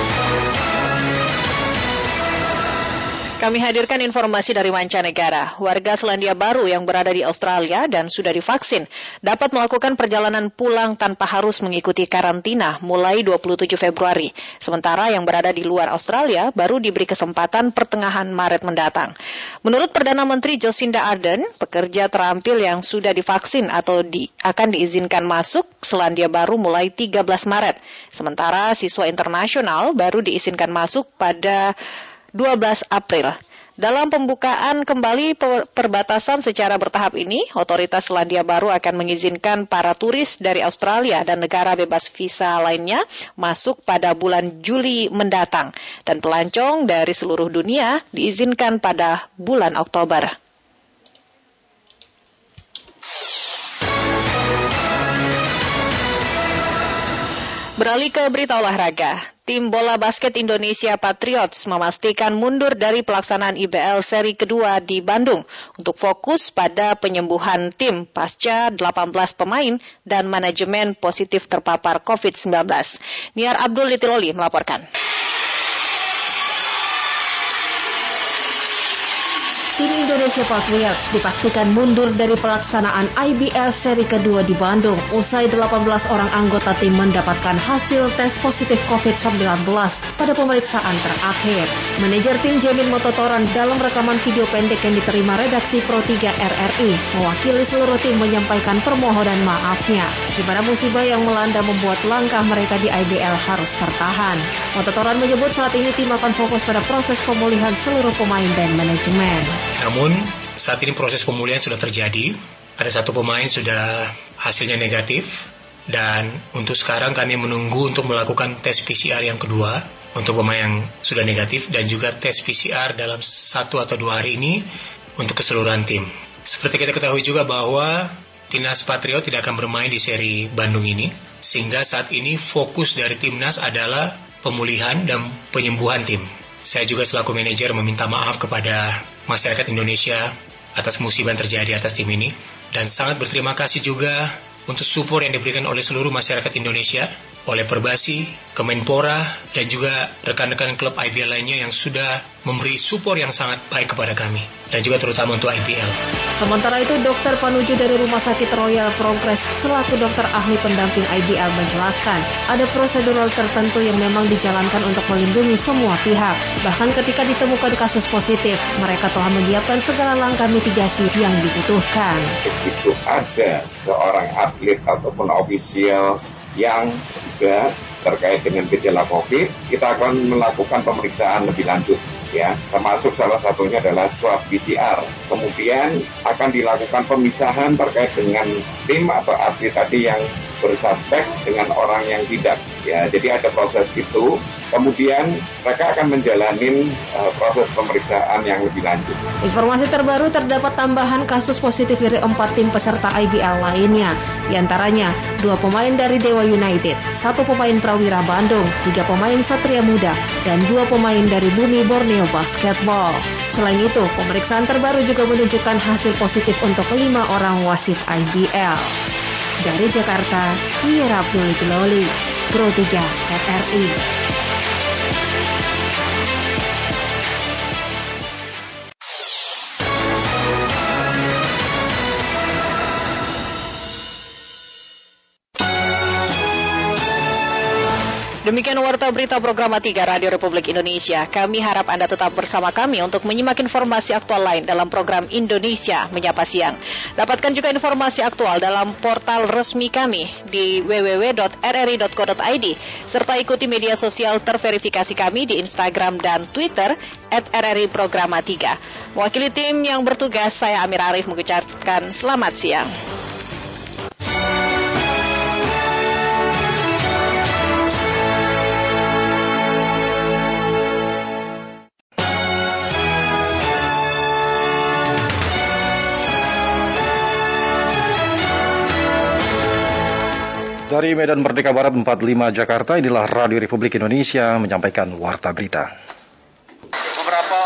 Speaker 1: Kami hadirkan informasi dari mancanegara. Warga Selandia Baru yang berada di Australia dan sudah divaksin dapat melakukan perjalanan pulang tanpa harus mengikuti karantina mulai 27 Februari. Sementara yang berada di luar Australia baru diberi kesempatan pertengahan Maret mendatang. Menurut Perdana Menteri Jacinda Ardern, pekerja terampil yang sudah divaksin atau di, akan diizinkan masuk Selandia Baru mulai 13 Maret. Sementara siswa internasional baru diizinkan masuk pada 12 April. Dalam pembukaan kembali perbatasan secara bertahap ini, otoritas Selandia Baru akan mengizinkan para turis dari Australia dan negara bebas visa lainnya masuk pada bulan Juli mendatang. Dan pelancong dari seluruh dunia diizinkan pada bulan Oktober. Beralih ke berita olahraga. Tim bola basket Indonesia Patriots memastikan mundur dari pelaksanaan IBL seri kedua di Bandung untuk fokus pada penyembuhan tim pasca 18 pemain dan manajemen positif terpapar COVID-19. Niar Abdul Litiloli melaporkan.
Speaker 26: Tim Indonesia Patriots dipastikan mundur dari pelaksanaan IBL seri kedua di Bandung usai 18 orang anggota tim mendapatkan hasil tes positif COVID-19 pada pemeriksaan terakhir. Manajer tim Jamin Mototoran dalam rekaman video pendek yang diterima redaksi Pro 3 RRI mewakili seluruh tim menyampaikan permohonan maafnya di mana musibah yang melanda membuat langkah mereka di IBL harus tertahan. Mototoran menyebut saat ini tim akan fokus pada proses pemulihan seluruh pemain dan manajemen.
Speaker 27: Namun saat ini proses pemulihan sudah terjadi. Ada satu pemain sudah hasilnya negatif dan untuk sekarang kami menunggu untuk melakukan tes PCR yang kedua untuk pemain yang sudah negatif dan juga tes PCR dalam satu atau dua hari ini untuk keseluruhan tim. Seperti kita ketahui juga bahwa Timnas Patriot tidak akan bermain di seri Bandung ini, sehingga saat ini fokus dari timnas adalah pemulihan dan penyembuhan tim. Saya juga selaku manajer meminta maaf kepada masyarakat Indonesia atas musibah yang terjadi atas tim ini. Dan sangat berterima kasih juga untuk support yang diberikan oleh seluruh masyarakat Indonesia oleh Perbasi, Kemenpora, dan juga rekan-rekan klub IBL lainnya yang sudah memberi support yang sangat baik kepada kami, dan juga terutama untuk IBL.
Speaker 26: Sementara itu, Dokter Panuju dari Rumah Sakit Royal Progress selaku dokter ahli pendamping IBL menjelaskan, ada prosedural tertentu yang memang dijalankan untuk melindungi semua pihak. Bahkan ketika ditemukan kasus positif, mereka telah menyiapkan segala langkah mitigasi yang dibutuhkan.
Speaker 28: Begitu ada seorang atlet ataupun ofisial yang juga terkait dengan gejala COVID, kita akan melakukan pemeriksaan lebih lanjut ya, termasuk salah satunya adalah swab PCR. Kemudian akan dilakukan pemisahan terkait dengan tim atau atlet tadi yang bersuspek dengan orang yang tidak. Ya, jadi ada proses itu. Kemudian mereka akan menjalani uh, proses pemeriksaan yang lebih lanjut.
Speaker 26: Informasi terbaru terdapat tambahan kasus positif dari empat tim peserta IBL lainnya. Di antaranya dua pemain dari Dewa United, satu pemain Prawira Bandung, tiga pemain Satria Muda, dan dua pemain dari Bumi Borneo Basketball. Selain itu, pemeriksaan terbaru juga menunjukkan hasil positif untuk lima orang wasit IBL. Dari Jakarta, Mira Abdul Loli, Pro 3 RRI.
Speaker 1: Demikian warta berita program 3 Radio Republik Indonesia. Kami harap Anda tetap bersama kami untuk menyimak informasi aktual lain dalam program Indonesia Menyapa Siang. Dapatkan juga informasi aktual dalam portal resmi kami di www.rri.co.id serta ikuti media sosial terverifikasi kami di Instagram dan Twitter at RRI Programa 3. Mewakili tim yang bertugas, saya Amir Arif mengucapkan selamat siang.
Speaker 29: Dari Medan Merdeka Barat 45 Jakarta, inilah Radio Republik Indonesia menyampaikan Warta Berita.
Speaker 30: Beberapa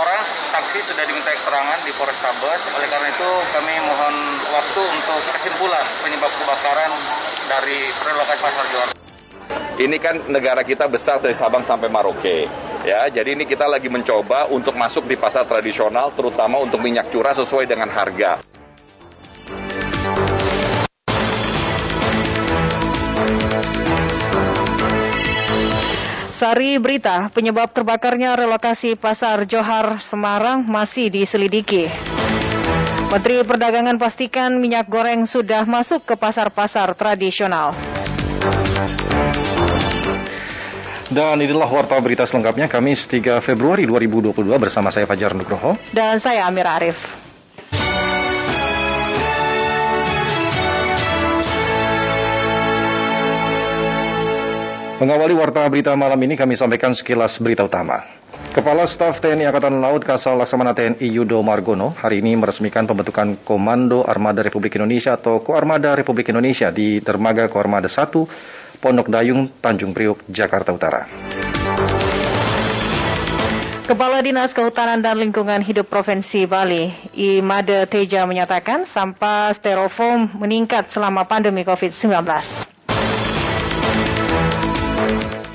Speaker 30: orang saksi sudah diminta keterangan di Polrestabes, oleh karena itu kami mohon waktu untuk kesimpulan penyebab kebakaran dari relokasi Pasar Juara.
Speaker 9: Ini kan negara kita besar dari Sabang sampai Maroke. Ya, jadi ini kita lagi mencoba untuk masuk di pasar tradisional terutama untuk minyak curah sesuai dengan harga.
Speaker 1: Sari berita, penyebab terbakarnya relokasi pasar Johar Semarang masih diselidiki. Menteri Perdagangan pastikan minyak goreng sudah masuk ke pasar-pasar tradisional.
Speaker 29: Dan inilah warta berita selengkapnya Kamis 3 Februari 2022 bersama saya Fajar Nugroho.
Speaker 1: Dan saya Amir Arif.
Speaker 29: Mengawali warta berita malam ini kami sampaikan sekilas berita utama. Kepala Staf TNI Angkatan Laut Kasal Laksamana TNI Yudo Margono hari ini meresmikan pembentukan Komando Armada Republik Indonesia atau Koarmada Republik Indonesia di Dermaga Koarmada 1 Pondok Dayung, Tanjung Priuk, Jakarta Utara.
Speaker 1: Kepala Dinas Kehutanan dan Lingkungan Hidup Provinsi Bali, Imade Teja menyatakan sampah styrofoam meningkat selama pandemi COVID-19.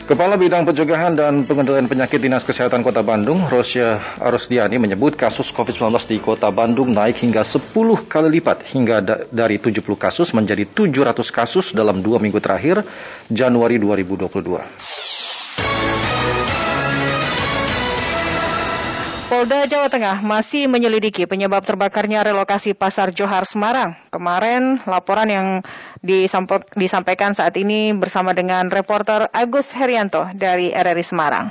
Speaker 29: Kepala Bidang Pencegahan dan Pengendalian Penyakit Dinas Kesehatan Kota Bandung, Rosya Arusdiani menyebut kasus COVID-19 di Kota Bandung naik hingga 10 kali lipat hingga da dari 70 kasus menjadi 700 kasus dalam dua minggu terakhir Januari 2022.
Speaker 1: Polda Jawa Tengah masih menyelidiki penyebab terbakarnya relokasi Pasar Johar Semarang. Kemarin laporan yang disampaikan saat ini bersama dengan reporter Agus Herianto dari RRI Semarang.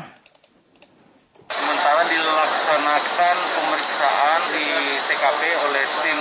Speaker 30: Sementara dilaksanakan pemeriksaan di TKP oleh tim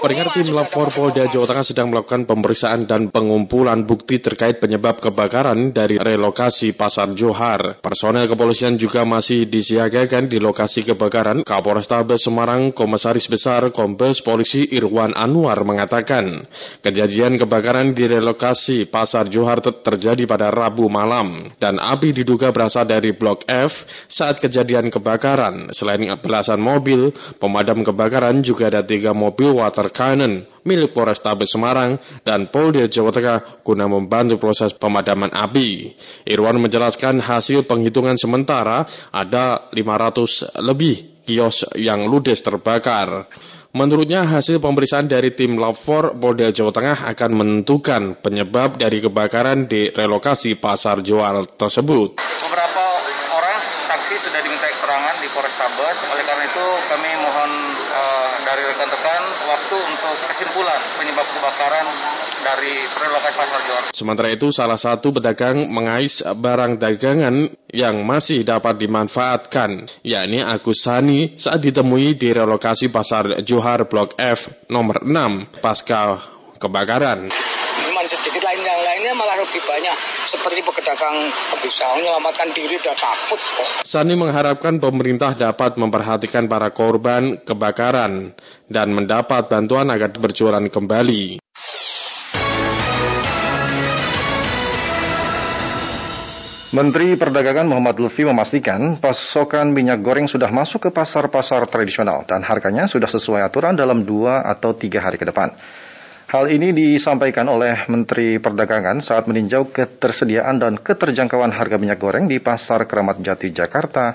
Speaker 31: Pendengar tim Lapor Polda Jawa Tengah sedang melakukan pemeriksaan dan pengumpulan bukti terkait penyebab kebakaran dari relokasi Pasar Johar. Personel kepolisian juga masih disiagakan di lokasi kebakaran. Kapolrestabes Semarang Komisaris Besar Kombes Polisi Irwan Anwar mengatakan, kejadian kebakaran di relokasi Pasar Johar terjadi pada Rabu malam dan api diduga berasal dari Blok F saat kejadian kebakaran. Selain belasan mobil, pemadam kebakaran juga ada tiga mobil water cannon milik Polrestabes Semarang dan Polda Jawa Tengah guna membantu proses pemadaman api. Irwan menjelaskan hasil penghitungan sementara ada 500 lebih kios yang ludes terbakar. Menurutnya hasil pemeriksaan dari tim 4 Polda Jawa Tengah akan menentukan penyebab dari kebakaran di relokasi pasar jual tersebut.
Speaker 30: Beberapa orang saksi sudah diminta keterangan di Polrestabes. Oleh karena itu kami mohon uh, dari rekan-rekan waktu untuk kesimpulan penyebab kebakaran dari relokasi pasar jual.
Speaker 31: Sementara itu salah satu pedagang mengais barang dagangan yang masih dapat dimanfaatkan, yakni Agus Sani saat ditemui di relokasi pasar Johar Blok F nomor 6 pasca kebakaran
Speaker 32: cuman sedikit lain yang lainnya malah lebih banyak seperti pedagang bisa menyelamatkan diri dan takut kok.
Speaker 31: Sani mengharapkan pemerintah dapat memperhatikan para korban kebakaran dan mendapat bantuan agar berjualan kembali.
Speaker 29: Menteri Perdagangan Muhammad Lutfi memastikan pasokan minyak goreng sudah masuk ke pasar-pasar tradisional dan harganya sudah sesuai aturan dalam dua atau tiga hari ke depan. Hal ini disampaikan oleh Menteri Perdagangan saat meninjau ketersediaan dan keterjangkauan harga minyak goreng di Pasar Keramat Jati, Jakarta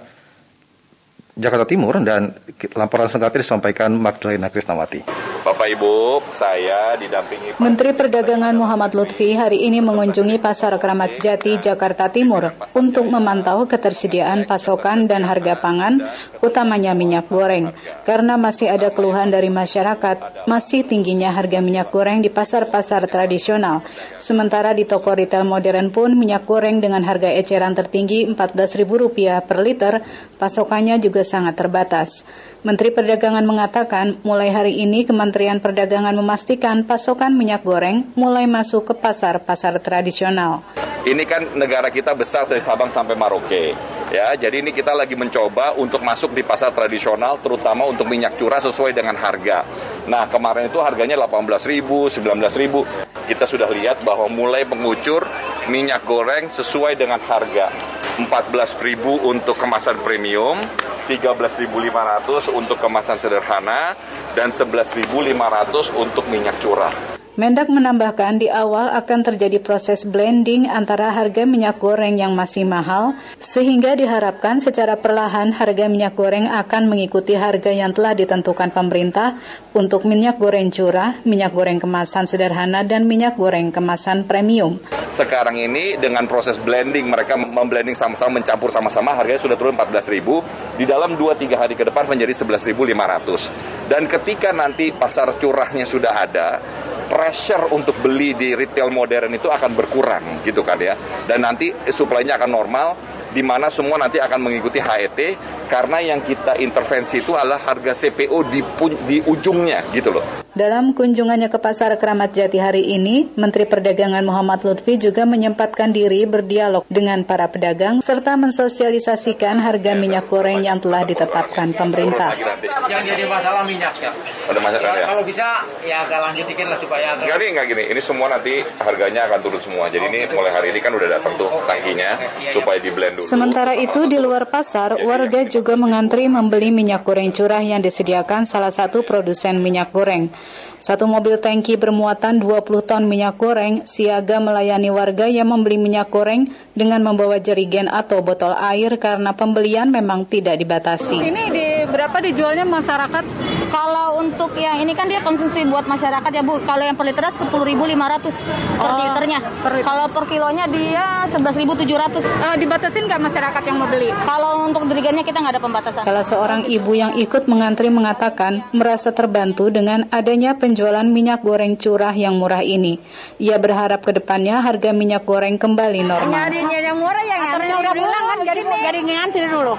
Speaker 29: Jakarta Timur dan laporan selengkapnya disampaikan Magdalena Krisnawati.
Speaker 9: Bapak Ibu, saya didampingi
Speaker 33: Menteri Perdagangan Muhammad Lutfi hari ini mengunjungi Pasar Keramat Jati, Jakarta Timur untuk memantau ketersediaan pasokan dan harga pangan, utamanya minyak goreng. Karena masih ada keluhan dari masyarakat, masih tingginya harga minyak goreng di pasar-pasar tradisional. Sementara di toko retail modern pun minyak goreng dengan harga eceran tertinggi Rp14.000 per liter, pasokannya juga sangat terbatas. Menteri Perdagangan mengatakan mulai hari ini Kementerian Perdagangan memastikan pasokan minyak goreng mulai masuk ke pasar-pasar tradisional.
Speaker 9: Ini kan negara kita besar dari Sabang sampai Maroke. Ya, jadi ini kita lagi mencoba untuk masuk di pasar tradisional terutama untuk minyak curah sesuai dengan harga. Nah, kemarin itu harganya 18.000, 19.000. Kita sudah lihat bahwa mulai mengucur minyak goreng sesuai dengan harga. 14.000 untuk kemasan premium, 13.500 untuk kemasan sederhana, dan 11.500 untuk minyak curah.
Speaker 33: Mendak menambahkan di awal akan terjadi proses blending antara harga minyak goreng yang masih mahal, sehingga diharapkan secara perlahan harga minyak goreng akan mengikuti harga yang telah ditentukan pemerintah untuk minyak goreng curah, minyak goreng kemasan sederhana, dan minyak goreng kemasan premium.
Speaker 9: Sekarang ini dengan proses blending, mereka memblending sama-sama, mencampur sama-sama, harganya sudah turun 14.000, di dalam 2-3 hari ke depan menjadi 11.500. Dan ketika nanti pasar curahnya sudah ada, pressure untuk beli di retail modern itu akan berkurang gitu kan ya. Dan nanti suplainya akan normal di mana semua nanti akan mengikuti HET karena yang kita intervensi itu adalah harga CPO di, di ujungnya gitu loh.
Speaker 33: Dalam kunjungannya ke Pasar Keramat Jati hari ini, Menteri Perdagangan Muhammad Lutfi juga menyempatkan diri berdialog dengan para pedagang serta mensosialisasikan harga minyak goreng yang telah ditetapkan pemerintah.
Speaker 34: Yang jadi masalah minyak ya.
Speaker 9: Ada masalah ya.
Speaker 34: Kalau bisa ya agak lanjut dikit lah supaya agak...
Speaker 9: Nih, enggak gini. Ini semua nanti harganya akan turun semua. Jadi ini mulai hari ini kan udah datang tuh tangkinya supaya di blend dulu.
Speaker 33: Sementara itu di luar pasar, warga juga mengantri membeli minyak goreng curah yang disediakan salah satu produsen minyak goreng. Satu mobil tangki bermuatan 20 ton minyak goreng siaga melayani warga yang membeli minyak goreng dengan membawa jerigen atau botol air karena pembelian memang tidak dibatasi.
Speaker 35: Ini di berapa dijualnya masyarakat?
Speaker 36: Kalau untuk yang ini kan dia konsumsi buat masyarakat ya Bu. Kalau yang per liter 10.500 per oh, liternya. Per liter. Kalau per kilonya dia 11.700.
Speaker 35: Uh, dibatasin nggak masyarakat yang mau beli?
Speaker 36: Kalau untuk jerigennya kita nggak ada pembatasan.
Speaker 33: Salah seorang ibu yang ikut mengantri mengatakan merasa terbantu dengan adanya penjualan minyak goreng curah yang murah ini. Ia berharap ke depannya harga minyak goreng kembali normal.
Speaker 35: Nyarinya yang murah yang ngantri udah pulang kan jadi jadi ngantri dulu.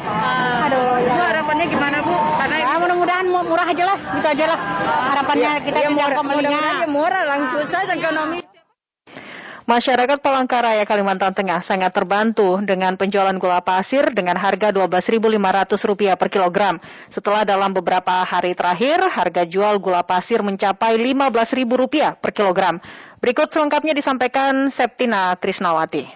Speaker 35: Aduh, ya. harapannya gimana Bu?
Speaker 36: Karena ya, mudah-mudahan murah aja lah, gitu aja lah. Harapannya ya, kita ya, tinggal
Speaker 35: murah, Mudah-mudahan murah, langsung saja ekonomi.
Speaker 37: Masyarakat Palangkaraya, Kalimantan Tengah sangat terbantu dengan penjualan gula pasir dengan harga Rp12.500 per kilogram. Setelah dalam beberapa hari terakhir, harga jual gula pasir mencapai Rp15.000 per kilogram. Berikut selengkapnya disampaikan Septina Trisnawati.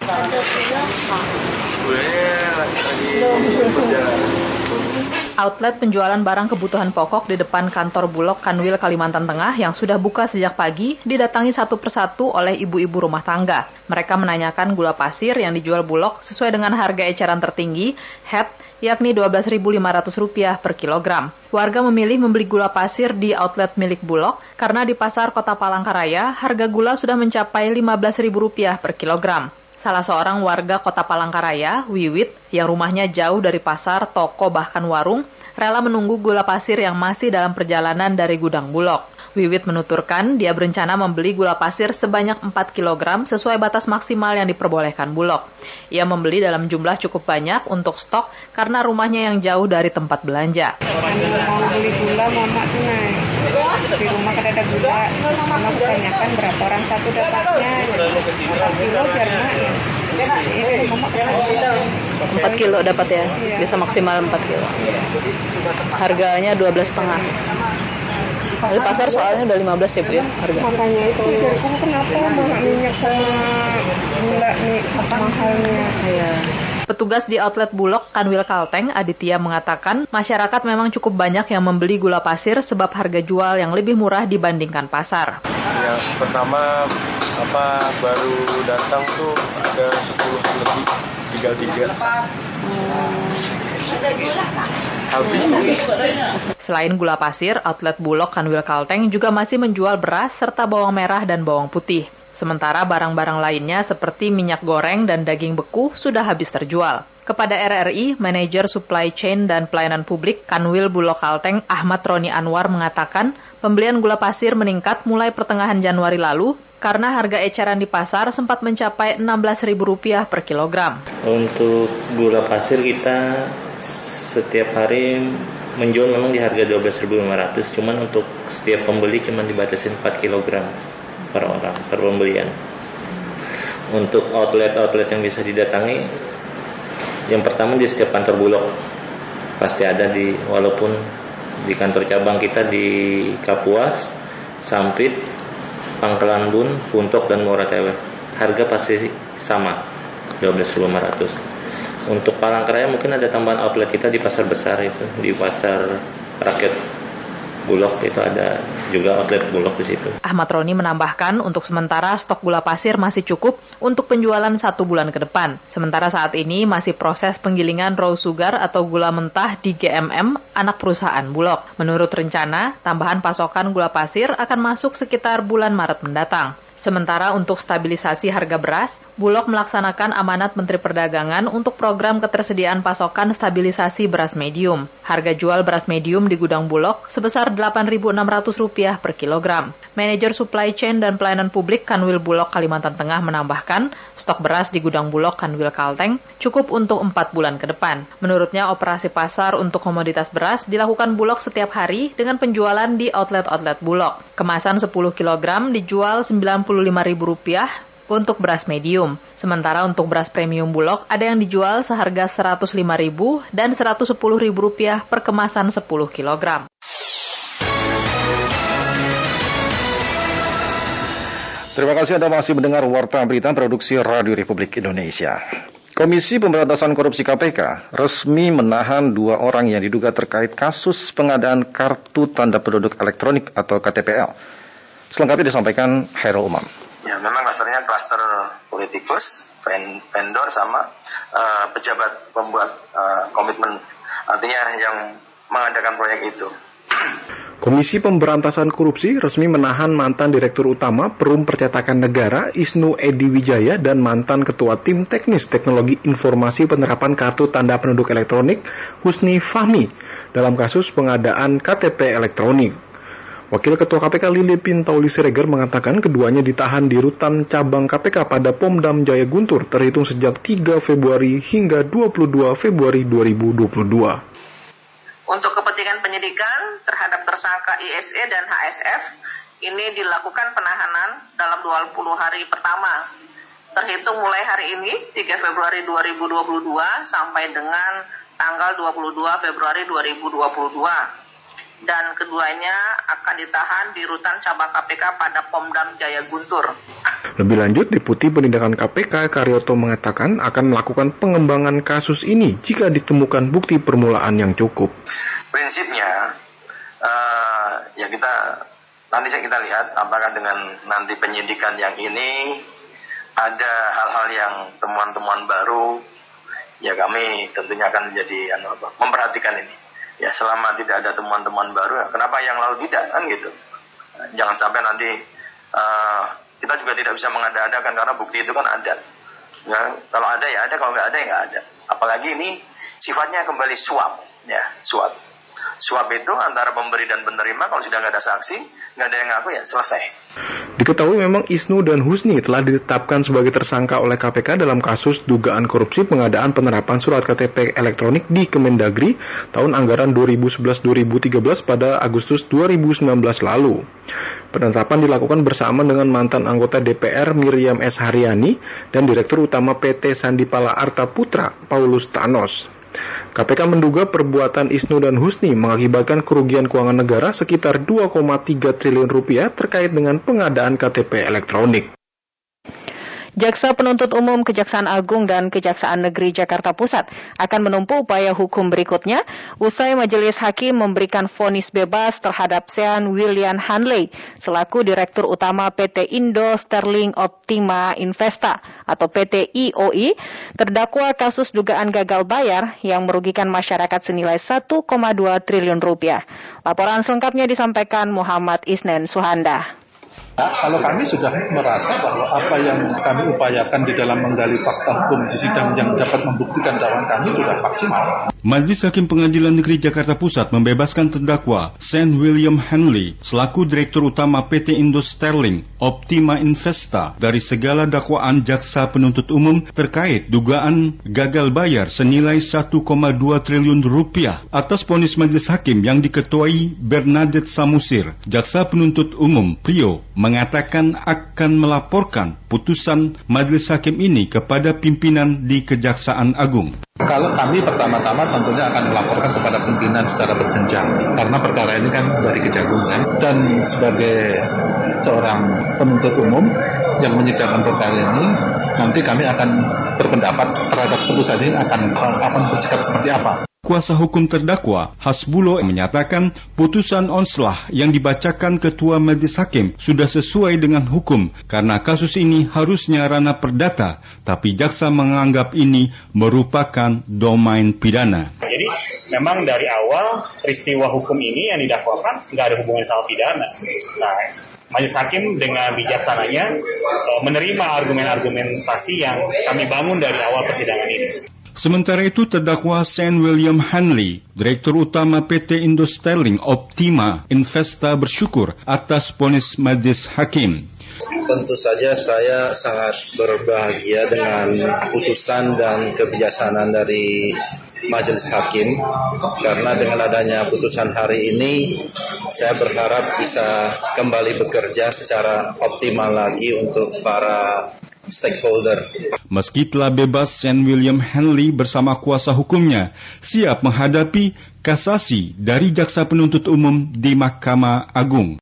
Speaker 37: Outlet penjualan barang kebutuhan pokok di depan kantor Bulog Kanwil Kalimantan Tengah yang sudah buka sejak pagi didatangi satu persatu oleh ibu-ibu rumah tangga. Mereka menanyakan gula pasir yang dijual Bulog sesuai dengan harga eceran tertinggi, head, yakni Rp12.500 per kilogram. Warga memilih membeli gula pasir di outlet milik Bulog karena di pasar kota Palangkaraya harga gula sudah mencapai Rp15.000 per kilogram. Salah seorang warga kota Palangkaraya, Wiwit, yang rumahnya jauh dari pasar, toko, bahkan warung, rela menunggu gula pasir yang masih dalam perjalanan dari gudang Bulog. Wiwit menuturkan dia berencana membeli gula pasir sebanyak 4 kg sesuai batas maksimal yang diperbolehkan Bulog. Ia membeli dalam jumlah cukup banyak untuk stok karena rumahnya yang jauh dari tempat belanja.
Speaker 35: Mau beli gula, tunai di rumah kan ada gula. Mama kebanyakan berapa orang satu dapatnya. 4 kilo biar mak
Speaker 37: ya. 4 kilo dapat ya? Iya. bisa maksimal 4 kilo. Harganya 12 setengah di pasar soalnya udah 15 ya Bu ya harga.
Speaker 35: Makanya itu jadiku kenapa minyak sama gula nih apa mahalnya.
Speaker 37: Iya. Petugas di outlet Bulog Kanwil Kalteng, Aditya mengatakan masyarakat memang cukup banyak yang membeli gula pasir sebab harga jual yang lebih murah dibandingkan pasar.
Speaker 38: Yang pertama apa baru datang tuh ada 10 lebih tinggal tiga.
Speaker 37: Selain gula pasir, outlet Bulog Kanwil Kalteng juga masih menjual beras serta bawang merah dan bawang putih. Sementara barang-barang lainnya seperti minyak goreng dan daging beku sudah habis terjual. Kepada RRI, Manajer Supply Chain dan Pelayanan Publik Kanwil Bulog Kalteng Ahmad Roni Anwar mengatakan pembelian gula pasir meningkat mulai pertengahan Januari lalu karena harga eceran di pasar sempat mencapai Rp16.000 per kilogram.
Speaker 39: Untuk gula pasir kita setiap hari menjual memang di harga 12.500, cuman untuk setiap pembeli cuma dibatasi 4 kilogram per orang per pembelian. Untuk outlet-outlet yang bisa didatangi, yang pertama di setiap kantor bulog pasti ada di walaupun di kantor cabang kita di Kapuas, Sampit, Pangkalan Bun, Puntok dan Muara Tewe. Harga pasti sama 12.500. Untuk Palangkaraya mungkin ada tambahan outlet kita di pasar besar itu, di pasar rakyat Bulog itu ada juga outlet Bulog di situ.
Speaker 37: Ahmad Roni menambahkan untuk sementara stok gula pasir masih cukup untuk penjualan satu bulan ke depan. Sementara saat ini masih proses penggilingan raw sugar atau gula mentah di GMM, anak perusahaan Bulog. Menurut rencana, tambahan pasokan gula pasir akan masuk sekitar bulan Maret mendatang. Sementara untuk stabilisasi harga beras, Bulog melaksanakan amanat Menteri Perdagangan untuk program ketersediaan pasokan stabilisasi beras medium. Harga jual beras medium di gudang Bulog sebesar Rp8.600 per kilogram. Manajer Supply Chain dan Pelayanan Publik Kanwil Bulog Kalimantan Tengah menambahkan, stok beras di gudang Bulog Kanwil Kalteng cukup untuk 4 bulan ke depan. Menurutnya, operasi pasar untuk komoditas beras dilakukan Bulog setiap hari dengan penjualan di outlet-outlet Bulog. Kemasan 10 kg dijual 90 Rp55.000 untuk beras medium. Sementara untuk beras premium Bulog ada yang dijual seharga Rp105.000 dan Rp110.000 per kemasan 10 kg.
Speaker 29: Terima kasih Anda masih mendengar Warta Berita Produksi Radio Republik Indonesia. Komisi Pemberantasan Korupsi KPK resmi menahan dua orang yang diduga terkait kasus pengadaan kartu tanda penduduk elektronik atau KTPL. Selengkapnya disampaikan Hairul Umam.
Speaker 40: Ya, memang dasarnya klaster politikus, vendor sama uh, pejabat pembuat uh, komitmen. Artinya yang mengadakan proyek itu.
Speaker 19: Komisi Pemberantasan Korupsi resmi menahan mantan Direktur Utama Perum Percetakan Negara Isnu Edi Wijaya dan mantan Ketua Tim Teknis Teknologi Informasi Penerapan Kartu Tanda Penduduk Elektronik Husni Fahmi dalam kasus pengadaan KTP elektronik. Wakil Ketua KPK Lili Pintauli Siregar mengatakan keduanya ditahan di rutan cabang KPK pada Pomdam Jaya Guntur terhitung sejak 3 Februari hingga 22 Februari 2022.
Speaker 41: Untuk kepentingan penyidikan terhadap tersangka ISE dan HSF, ini dilakukan penahanan dalam 20 hari pertama. Terhitung mulai hari ini, 3 Februari 2022, sampai dengan tanggal 22 Februari 2022 dan keduanya akan ditahan di rutan cabang KPK pada Pomdam Jaya Guntur.
Speaker 19: Lebih lanjut, Deputi Penindakan KPK Karyoto mengatakan akan melakukan pengembangan kasus ini jika ditemukan bukti permulaan yang cukup.
Speaker 40: Prinsipnya, uh, ya kita nanti kita lihat apakah dengan nanti penyidikan yang ini ada hal-hal yang temuan-temuan baru, ya kami tentunya akan menjadi anu memperhatikan ini ya selama tidak ada temuan-temuan baru kenapa yang lalu tidak kan gitu. Jangan sampai nanti uh, kita juga tidak bisa mengada-adakan karena bukti itu kan ada. Ya kalau ada ya ada kalau nggak ada ya nggak ada. Apalagi ini sifatnya kembali suap ya suap suap itu antara pemberi dan penerima kalau sudah nggak ada saksi nggak ada yang ngaku ya selesai
Speaker 19: Diketahui memang Isnu dan Husni telah ditetapkan sebagai tersangka oleh KPK dalam kasus dugaan korupsi pengadaan penerapan surat KTP elektronik di Kemendagri tahun anggaran 2011-2013 pada Agustus 2019 lalu. Penetapan dilakukan bersama dengan mantan anggota DPR Miriam S. Haryani dan Direktur Utama PT Sandipala Arta Putra Paulus Thanos. KPK menduga perbuatan Isnu dan Husni mengakibatkan kerugian keuangan negara sekitar 2,3 triliun rupiah terkait dengan pengadaan KTP elektronik.
Speaker 37: Jaksa Penuntut Umum Kejaksaan Agung dan Kejaksaan Negeri Jakarta Pusat akan menempuh upaya hukum berikutnya usai Majelis Hakim memberikan vonis bebas terhadap Sean William Hanley selaku Direktur Utama PT Indo Sterling Optima Investa atau PT IOI terdakwa kasus dugaan gagal bayar yang merugikan masyarakat senilai 1,2 triliun rupiah. Laporan selengkapnya disampaikan Muhammad Isnen Suhanda.
Speaker 42: Kalau kami sudah merasa bahwa apa yang kami upayakan di dalam menggali fakta hukum di sidang yang dapat membuktikan dakwaan kami sudah maksimal.
Speaker 43: Majelis Hakim Pengadilan Negeri Jakarta Pusat membebaskan terdakwa Saint William Henley selaku Direktur Utama PT Indo Sterling Optima Investa dari segala dakwaan jaksa penuntut umum terkait dugaan gagal bayar senilai 1,2 triliun rupiah atas ponis majelis hakim yang diketuai Bernadette Samusir, jaksa penuntut umum Prio mengatakan akan melaporkan putusan majelis hakim ini kepada pimpinan di Kejaksaan Agung.
Speaker 42: Kalau kami pertama-tama tentunya akan melaporkan kepada pimpinan secara berjenjang karena perkara ini kan dari kejagungan dan sebagai seorang penuntut umum yang menyidangkan perkara ini nanti kami akan berpendapat terhadap putusan ini akan akan bersikap seperti apa.
Speaker 43: Kuasa hukum terdakwa, Hasbulo menyatakan putusan onslah yang dibacakan Ketua Majelis Hakim sudah sesuai dengan hukum karena kasus ini harusnya ranah perdata, tapi jaksa menganggap ini merupakan domain pidana.
Speaker 44: Jadi memang dari awal peristiwa hukum ini yang didakwakan nggak ada hubungan sama pidana. Nah, Majelis Hakim dengan bijaksananya eh, menerima argumen-argumentasi yang kami bangun dari awal persidangan ini.
Speaker 43: Sementara itu terdakwa Saint William Hanley, Direktur Utama PT Indo Sterling Optima Investa bersyukur atas ponis Majelis Hakim.
Speaker 40: Tentu saja saya sangat berbahagia dengan putusan dan kebijaksanaan dari Majelis Hakim karena dengan adanya putusan hari ini saya berharap bisa kembali bekerja secara optimal lagi untuk para stakeholder.
Speaker 43: Meski telah bebas, Saint William Henley bersama kuasa hukumnya siap menghadapi kasasi dari jaksa penuntut umum di Mahkamah Agung.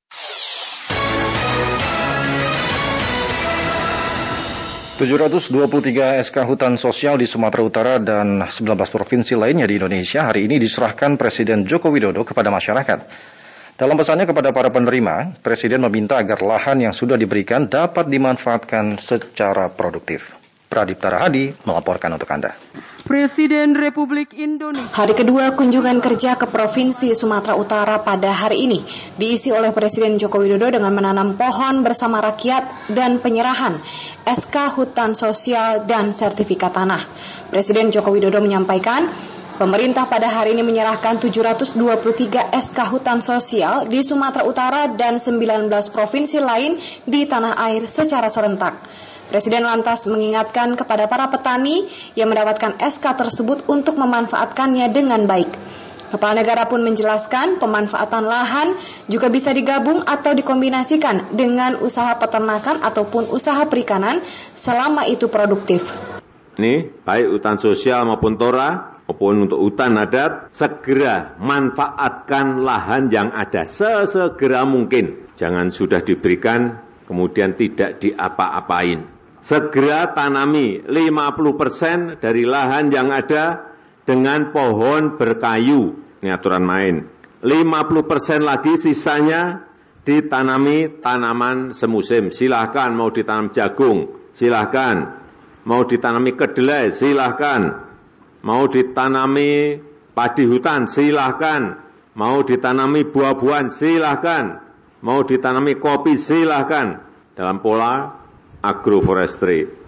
Speaker 29: ...723 SK hutan sosial di Sumatera Utara dan 19 provinsi lainnya di Indonesia hari ini diserahkan Presiden Joko Widodo kepada masyarakat. Dalam pesannya kepada para penerima, Presiden meminta agar lahan yang sudah diberikan dapat dimanfaatkan secara produktif. Pradip Tarahadi melaporkan untuk Anda.
Speaker 45: Presiden Republik Indonesia.
Speaker 46: Hari kedua kunjungan kerja ke Provinsi Sumatera Utara pada hari ini diisi oleh Presiden Joko Widodo dengan menanam pohon bersama rakyat dan penyerahan SK hutan sosial dan sertifikat tanah. Presiden Joko Widodo menyampaikan Pemerintah pada hari ini menyerahkan 723 SK hutan sosial di Sumatera Utara dan 19 provinsi lain di tanah air secara serentak. Presiden lantas mengingatkan kepada para petani yang mendapatkan SK tersebut untuk memanfaatkannya dengan baik. Kepala negara pun menjelaskan pemanfaatan lahan juga bisa digabung atau dikombinasikan dengan usaha peternakan ataupun usaha perikanan selama itu produktif.
Speaker 47: Ini baik hutan sosial maupun tora maupun untuk hutan adat, segera manfaatkan lahan yang ada sesegera mungkin. Jangan sudah diberikan, kemudian tidak diapa-apain. Segera tanami 50 persen dari lahan yang ada dengan pohon berkayu. Ini aturan main. 50 persen lagi sisanya ditanami tanaman semusim. Silahkan mau ditanam jagung, silahkan. Mau ditanami kedelai, silahkan mau ditanami padi hutan, silahkan. Mau ditanami buah-buahan, silahkan. Mau ditanami kopi, silahkan. Dalam pola agroforestry.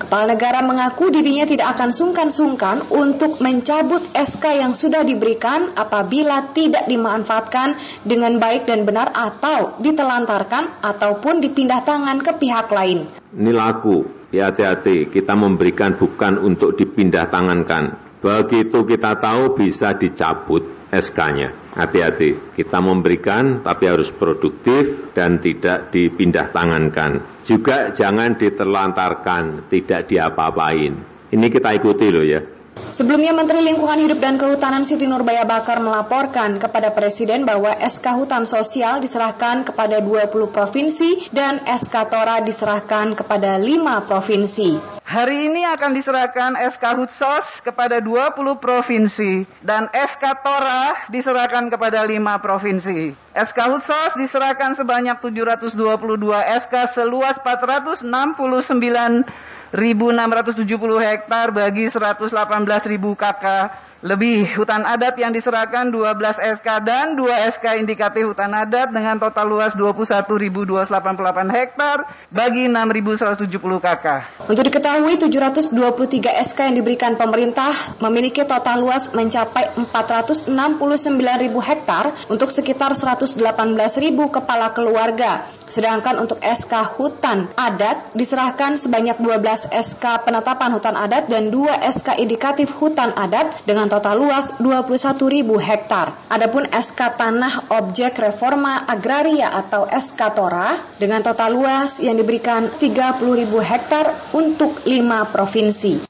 Speaker 46: Kepala negara mengaku dirinya tidak akan sungkan-sungkan untuk mencabut SK yang sudah diberikan apabila tidak dimanfaatkan dengan baik dan benar atau ditelantarkan ataupun dipindah tangan ke pihak lain.
Speaker 47: Ini laku, ya hati-hati, kita memberikan bukan untuk dipindah tangankan. Begitu kita tahu bisa dicabut SK-nya. Hati-hati, kita memberikan tapi harus produktif dan tidak dipindah tangankan. Juga jangan diterlantarkan, tidak diapa-apain. Ini kita ikuti loh ya.
Speaker 46: Sebelumnya Menteri Lingkungan Hidup dan Kehutanan Siti Nurbaya Bakar melaporkan kepada Presiden bahwa SK Hutan Sosial diserahkan kepada 20 provinsi dan SK Tora diserahkan kepada 5 provinsi.
Speaker 45: Hari ini akan diserahkan SK Hutsos kepada 20 provinsi dan SK Tora diserahkan kepada 5 provinsi. SK Hutsos diserahkan sebanyak 722 SK seluas 469 1.670 hektar bagi 118.000 KK lebih hutan adat yang diserahkan 12 SK dan 2 SK indikatif hutan adat dengan total luas 21.288 hektar bagi 6.170 KK.
Speaker 46: Untuk diketahui 723 SK yang diberikan pemerintah memiliki total luas mencapai 469.000 hektar untuk sekitar 118.000 kepala keluarga. Sedangkan untuk SK hutan adat diserahkan sebanyak 12 SK penetapan hutan adat dan 2 SK indikatif hutan adat dengan total luas 21.000 hektar. Adapun SK Tanah Objek Reforma Agraria atau SK Tora dengan total luas yang diberikan 30.000 hektar untuk 5 provinsi.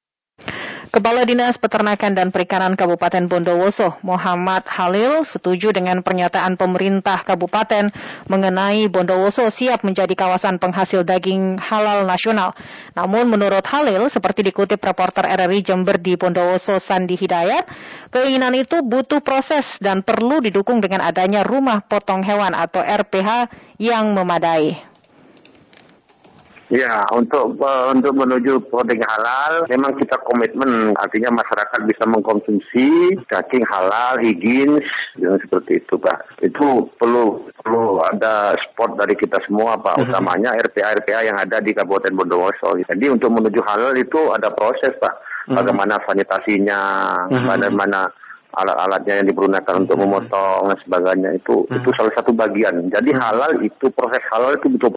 Speaker 1: Kepala Dinas Peternakan dan Perikanan Kabupaten Bondowoso, Muhammad Halil, setuju dengan pernyataan pemerintah kabupaten mengenai Bondowoso siap menjadi kawasan penghasil daging halal nasional. Namun menurut Halil, seperti dikutip reporter RRI Jember di Bondowoso Sandi Hidayat, keinginan itu butuh proses dan perlu didukung dengan adanya rumah potong hewan atau RPH yang memadai.
Speaker 48: Ya, untuk uh, untuk menuju produk halal, memang kita komitmen, artinya masyarakat bisa mengkonsumsi daging halal, higienis, yang seperti itu, Pak. Itu perlu perlu ada sport dari kita semua, Pak. Mhm. Utamanya RPA-RPA yang ada di Kabupaten Bondowoso. Jadi untuk menuju halal itu ada proses, Pak. Mhm. Bagaimana sanitasinya, mhm. bagaimana alat-alatnya yang dipergunakan untuk memotong dan sebagainya itu itu salah satu bagian. Jadi halal itu proses halal itu betul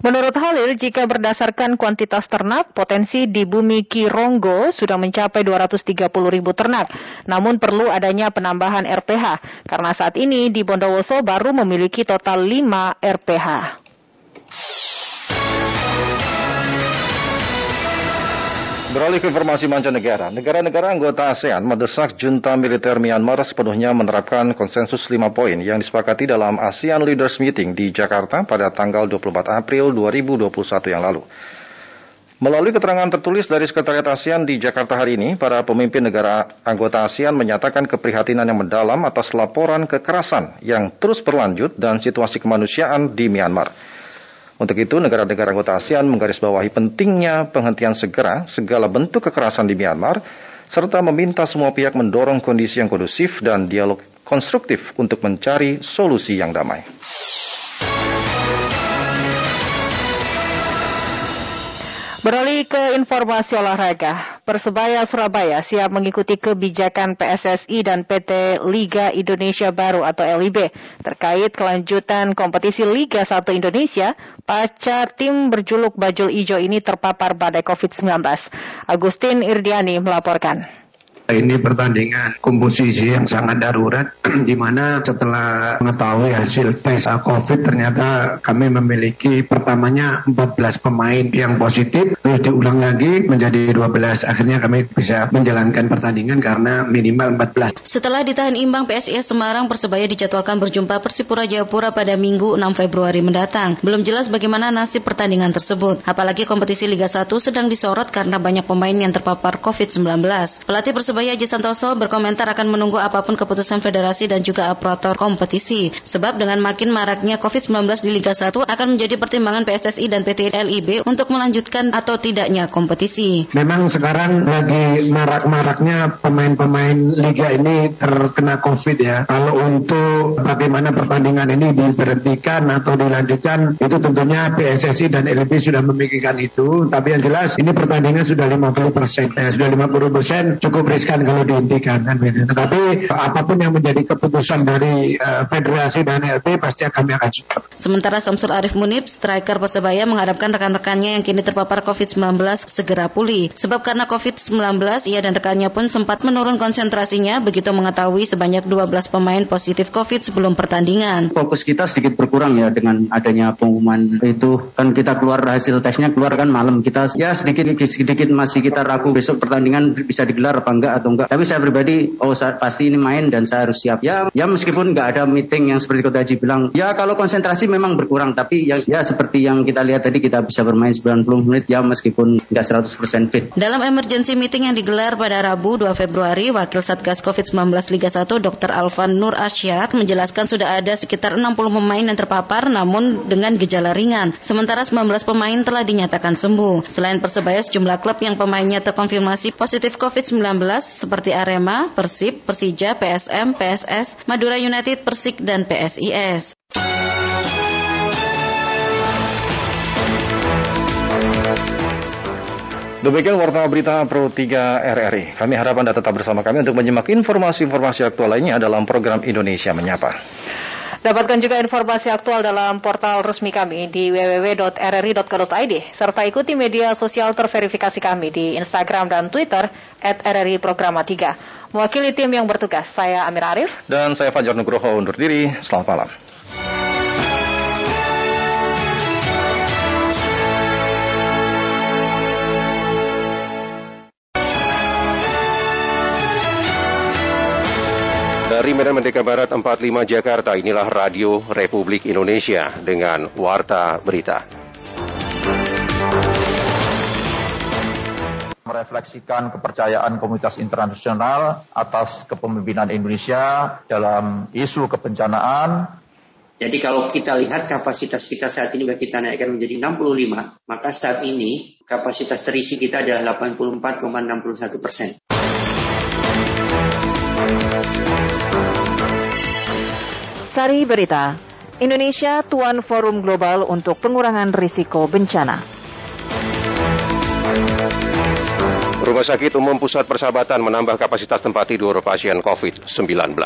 Speaker 1: Menurut Halil, jika berdasarkan kuantitas ternak, potensi di bumi Kironggo sudah mencapai 230 ribu ternak. Namun perlu adanya penambahan RPH, karena saat ini di Bondowoso baru memiliki total 5 RPH.
Speaker 29: Beralih ke informasi mancanegara, negara-negara anggota ASEAN mendesak junta militer Myanmar sepenuhnya menerapkan konsensus lima poin yang disepakati dalam ASEAN Leaders Meeting di Jakarta pada tanggal 24 April 2021 yang lalu. Melalui keterangan tertulis dari Sekretariat ASEAN di Jakarta hari ini, para pemimpin negara anggota ASEAN menyatakan keprihatinan yang mendalam atas laporan kekerasan yang terus berlanjut dan situasi kemanusiaan di Myanmar. Untuk itu, negara-negara anggota ASEAN menggarisbawahi pentingnya penghentian segera segala bentuk kekerasan di Myanmar, serta meminta semua pihak mendorong kondisi yang kondusif dan dialog konstruktif untuk mencari solusi yang damai.
Speaker 1: Beralih ke informasi olahraga, Persebaya Surabaya siap mengikuti kebijakan PSSI dan PT Liga Indonesia Baru atau LIB terkait kelanjutan kompetisi Liga 1 Indonesia pasca tim berjuluk Bajul Ijo ini terpapar badai COVID-19. Agustin Irdiani melaporkan.
Speaker 42: Ini pertandingan komposisi yang sangat darurat [clears throat] di mana setelah mengetahui hasil tes COVID ternyata kami memiliki pertamanya 14 pemain yang positif terus diulang lagi menjadi 12 akhirnya kami bisa menjalankan pertandingan karena minimal 14.
Speaker 49: Setelah ditahan imbang PSIS Semarang Persebaya dijadwalkan berjumpa Persipura Jayapura pada Minggu 6 Februari mendatang. Belum jelas bagaimana nasib pertandingan tersebut. Apalagi kompetisi Liga 1 sedang disorot karena banyak pemain yang terpapar COVID-19. Pelatih Persebaya Persebaya Haji Santoso berkomentar akan menunggu apa pun keputusan federasi dan juga operator kompetisi. Sebab dengan makin maraknya COVID-19 di Liga 1 akan menjadi pertimbangan PSSI dan PT LIB untuk melanjutkan atau tidaknya kompetisi.
Speaker 42: Memang sekarang lagi marak-maraknya pemain-pemain Liga ini terkena COVID ya. Kalau untuk bagaimana pertandingan ini diberhentikan atau dilanjutkan itu tentunya PSSI dan LIB sudah memikirkan itu. Tapi yang jelas ini pertandingan sudah 50 persen. Ya, sudah 50 persen cukup riskan kan kalau dihentikan kan gitu. Tetapi apa pun yang menjadi keputusan dari uh, federasi dan LP pasti kami akan support.
Speaker 49: Sementara Samsul Arif Munib, striker Persebaya mengharapkan rekan-rekannya yang kini terpapar COVID-19 segera pulih. Sebab karena COVID-19 ia dan rekannya pun sempat menurun konsentrasinya begitu mengetahui sebanyak 12 pemain positif COVID sebelum pertandingan.
Speaker 50: Fokus kita sedikit berkurang ya dengan adanya pengumuman itu kan kita keluar hasil tesnya keluar kan malam kita ya sedikit sedikit masih kita ragu besok pertandingan bisa digelar apa enggak atau enggak. Tapi saya pribadi, oh saya, pasti ini main dan saya harus siap. Ya, ya meskipun nggak ada meeting yang seperti Kota Haji bilang, ya kalau konsentrasi memang berkurang, tapi ya, ya seperti yang kita lihat tadi kita bisa bermain 90 menit ya meskipun nggak 100% fit.
Speaker 49: Dalam emergency meeting yang digelar pada Rabu 2 Februari, Wakil Satgas COVID-19 Liga 1 Dr. Alvan Nur Asyad menjelaskan sudah ada sekitar 60 pemain yang terpapar namun dengan gejala ringan. Sementara 19 pemain telah dinyatakan sembuh. Selain Persebaya, sejumlah klub yang pemainnya terkonfirmasi positif COVID-19 seperti Arema, Persib, Persija, PSM, PSS, Madura United, Persik, dan PSIS.
Speaker 29: Demikian warta berita Pro 3 RRI. Kami harap Anda tetap bersama kami untuk menyimak informasi-informasi aktual lainnya dalam program Indonesia Menyapa.
Speaker 1: Dapatkan juga informasi aktual dalam portal resmi kami di www.rri.co.id serta ikuti media sosial terverifikasi kami di Instagram dan Twitter at RRI Programa 3. Mewakili tim yang bertugas, saya Amir Arif.
Speaker 29: Dan saya Fajar Nugroho undur diri. Selamat malam.
Speaker 51: Dari Medan Merdeka Barat 45 Jakarta, inilah Radio Republik Indonesia dengan Warta Berita.
Speaker 42: merefleksikan kepercayaan komunitas internasional atas kepemimpinan Indonesia dalam isu kebencanaan.
Speaker 52: Jadi kalau kita lihat kapasitas kita saat ini sudah kita naikkan menjadi 65, maka saat ini kapasitas terisi kita adalah 84,61 persen.
Speaker 53: Sari Berita, Indonesia tuan forum global untuk pengurangan risiko bencana.
Speaker 51: Rumah Sakit Umum Pusat Persahabatan menambah kapasitas tempat tidur pasien COVID-19.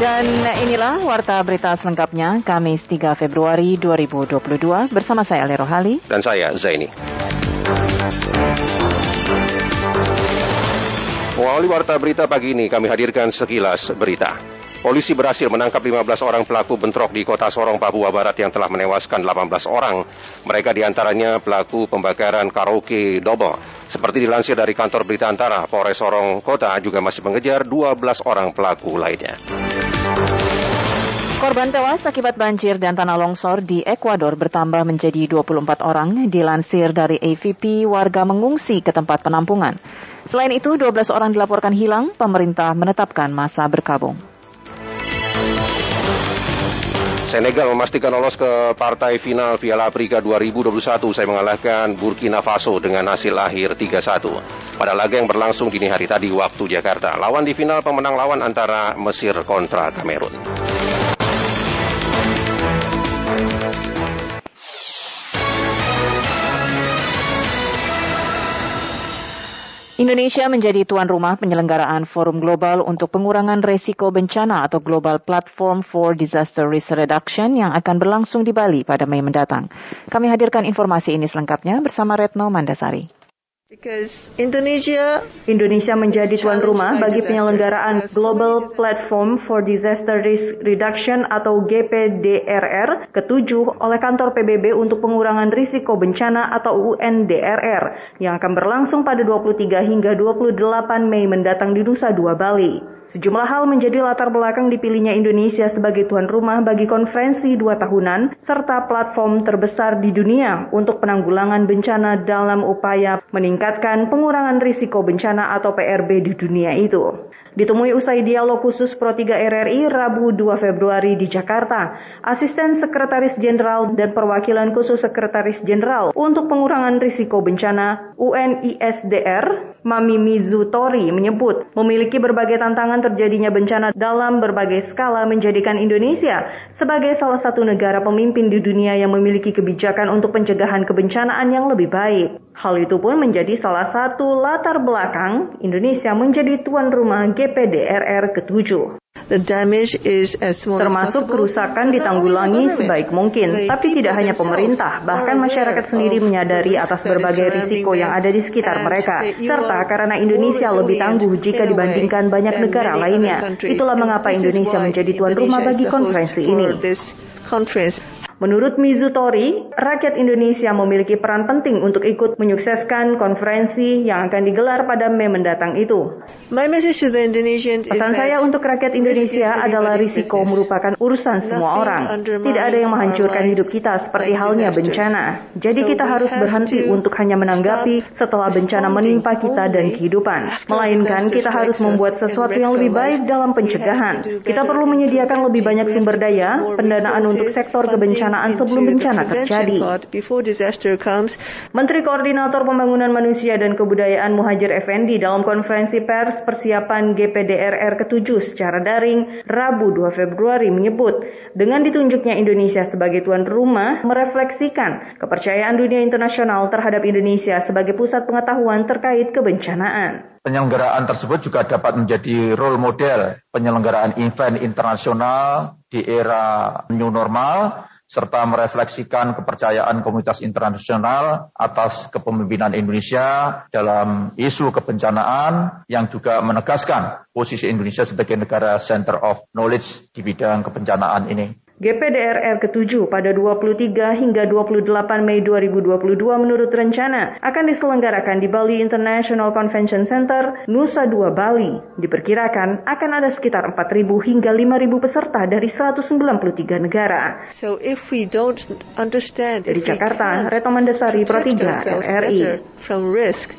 Speaker 53: Dan inilah warta berita selengkapnya Kamis 3 Februari 2022 bersama saya Lero Hali
Speaker 51: dan saya Zaini. Mengawali warta berita pagi ini kami hadirkan sekilas berita. Polisi berhasil menangkap 15 orang pelaku bentrok di kota Sorong, Papua Barat yang telah menewaskan 18 orang. Mereka di antaranya pelaku pembakaran karaoke double. Seperti dilansir dari kantor berita antara, Polres Sorong Kota juga masih mengejar 12 orang pelaku lainnya.
Speaker 53: Korban tewas akibat banjir dan tanah longsor di Ekuador bertambah menjadi 24 orang. Dilansir dari AVP, warga mengungsi ke tempat penampungan. Selain itu, 12 orang dilaporkan hilang, pemerintah menetapkan masa berkabung.
Speaker 51: Senegal memastikan lolos ke partai final Piala Afrika 2021 usai mengalahkan Burkina Faso dengan hasil akhir 3-1. Pada laga yang berlangsung dini hari tadi waktu Jakarta, lawan di final pemenang lawan antara Mesir kontra Kamerun.
Speaker 53: Indonesia menjadi tuan rumah penyelenggaraan Forum Global untuk Pengurangan Resiko Bencana atau Global Platform for Disaster Risk Reduction yang akan berlangsung di Bali pada Mei mendatang. Kami hadirkan informasi ini selengkapnya bersama Retno Mandasari.
Speaker 54: Indonesia menjadi tuan rumah bagi penyelenggaraan Global Platform for Disaster Risk Reduction atau GPDRR ketujuh oleh kantor PBB untuk pengurangan risiko bencana atau UNDRR yang akan berlangsung pada 23 hingga 28 Mei mendatang di Nusa Dua Bali. Sejumlah hal menjadi latar belakang dipilihnya Indonesia sebagai tuan rumah bagi konferensi dua tahunan serta platform terbesar di dunia untuk penanggulangan bencana dalam upaya meningkatkan pengurangan risiko bencana atau PRB di dunia itu. Ditemui usai dialog khusus Pro 3 RRI Rabu 2 Februari di Jakarta, Asisten Sekretaris Jenderal dan Perwakilan Khusus Sekretaris Jenderal untuk Pengurangan Risiko Bencana UNISDR, Mami Mizutori menyebut memiliki berbagai tantangan terjadinya bencana dalam berbagai skala menjadikan Indonesia sebagai salah satu negara pemimpin di dunia yang memiliki kebijakan untuk pencegahan kebencanaan yang lebih baik. Hal itu pun menjadi salah satu latar belakang Indonesia menjadi tuan rumah GPDRR ke-7. Termasuk kerusakan ditanggulangi sebaik mungkin, tapi tidak hanya pemerintah, bahkan masyarakat sendiri menyadari atas berbagai risiko yang ada di sekitar mereka, serta karena Indonesia lebih tangguh jika dibandingkan banyak negara lainnya. Itulah mengapa Indonesia menjadi tuan rumah bagi konferensi ini. Menurut Mizutori, rakyat Indonesia memiliki peran penting untuk ikut menyukseskan konferensi yang akan digelar pada Mei mendatang itu. Pesan saya untuk rakyat Indonesia adalah risiko merupakan urusan semua orang. Tidak ada yang menghancurkan hidup kita seperti halnya bencana. Jadi kita harus berhenti untuk hanya menanggapi setelah bencana menimpa kita dan kehidupan. Melainkan kita harus membuat sesuatu yang lebih baik dalam pencegahan. Kita perlu menyediakan lebih banyak sumber daya, pendanaan untuk sektor kebencanaan perencanaan sebelum bencana terjadi. Menteri Koordinator Pembangunan Manusia dan Kebudayaan Muhajir Effendi dalam konferensi pers persiapan GPDRR ke-7 secara daring Rabu 2 Februari menyebut, dengan ditunjuknya Indonesia sebagai tuan rumah merefleksikan kepercayaan dunia internasional terhadap Indonesia sebagai pusat pengetahuan terkait kebencanaan.
Speaker 42: Penyelenggaraan tersebut juga dapat menjadi role model penyelenggaraan event internasional di era new normal serta merefleksikan kepercayaan komunitas internasional atas kepemimpinan Indonesia dalam isu kebencanaan yang juga menegaskan posisi Indonesia sebagai negara center of knowledge di bidang kebencanaan ini.
Speaker 54: GPDRR ke-7 pada 23 hingga 28 Mei 2022 menurut rencana akan diselenggarakan di Bali International Convention Center, Nusa Dua, Bali. Diperkirakan akan ada sekitar 4.000 hingga 5.000 peserta dari 193 negara.
Speaker 55: So if we don't understand,
Speaker 54: dari Jakarta, Reto Mandasari, Pro 3, RRI.
Speaker 55: From risk,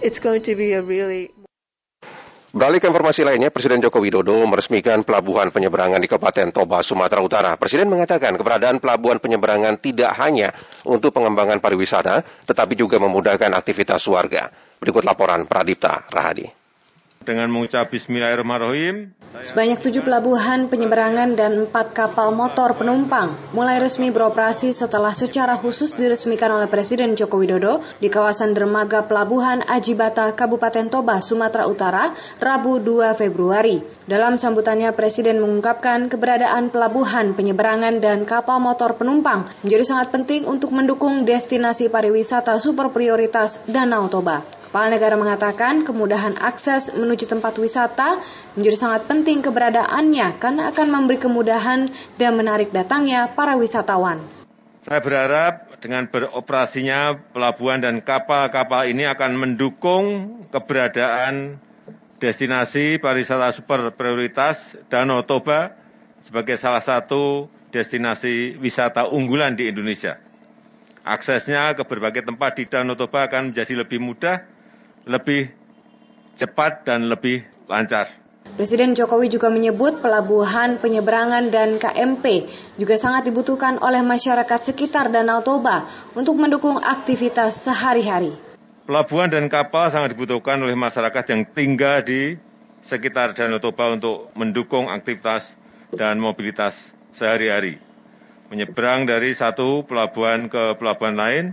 Speaker 55: it's going to be a really
Speaker 51: Beralih ke informasi lainnya, Presiden Joko Widodo meresmikan pelabuhan penyeberangan di Kabupaten Toba, Sumatera Utara. Presiden mengatakan keberadaan pelabuhan penyeberangan tidak hanya untuk pengembangan pariwisata, tetapi juga memudahkan aktivitas warga. Berikut laporan Pradipta Rahadi
Speaker 56: dengan mengucap Bismillahirrahmanirrahim.
Speaker 46: Sebanyak tujuh pelabuhan penyeberangan dan empat kapal motor penumpang mulai resmi beroperasi setelah secara khusus diresmikan oleh Presiden Joko Widodo di kawasan dermaga Pelabuhan Ajibata, Kabupaten Toba, Sumatera Utara, Rabu 2 Februari. Dalam sambutannya, Presiden mengungkapkan keberadaan pelabuhan penyeberangan dan kapal motor penumpang menjadi sangat penting untuk mendukung destinasi pariwisata super prioritas Danau Toba. Kepala negara mengatakan kemudahan akses menuju tempat wisata menjadi sangat penting keberadaannya karena akan memberi kemudahan dan menarik datangnya para wisatawan.
Speaker 56: Saya berharap dengan beroperasinya pelabuhan dan kapal-kapal ini akan mendukung keberadaan destinasi pariwisata super prioritas Danau Toba sebagai salah satu destinasi wisata unggulan di Indonesia. Aksesnya ke berbagai tempat di Danau Toba akan menjadi lebih mudah lebih cepat dan lebih lancar.
Speaker 46: Presiden Jokowi juga menyebut pelabuhan penyeberangan dan KMP juga sangat dibutuhkan oleh masyarakat sekitar Danau Toba untuk mendukung aktivitas sehari-hari.
Speaker 56: Pelabuhan dan kapal sangat dibutuhkan oleh masyarakat yang tinggal di sekitar Danau Toba untuk mendukung aktivitas dan mobilitas sehari-hari. Menyeberang dari satu pelabuhan ke pelabuhan lain,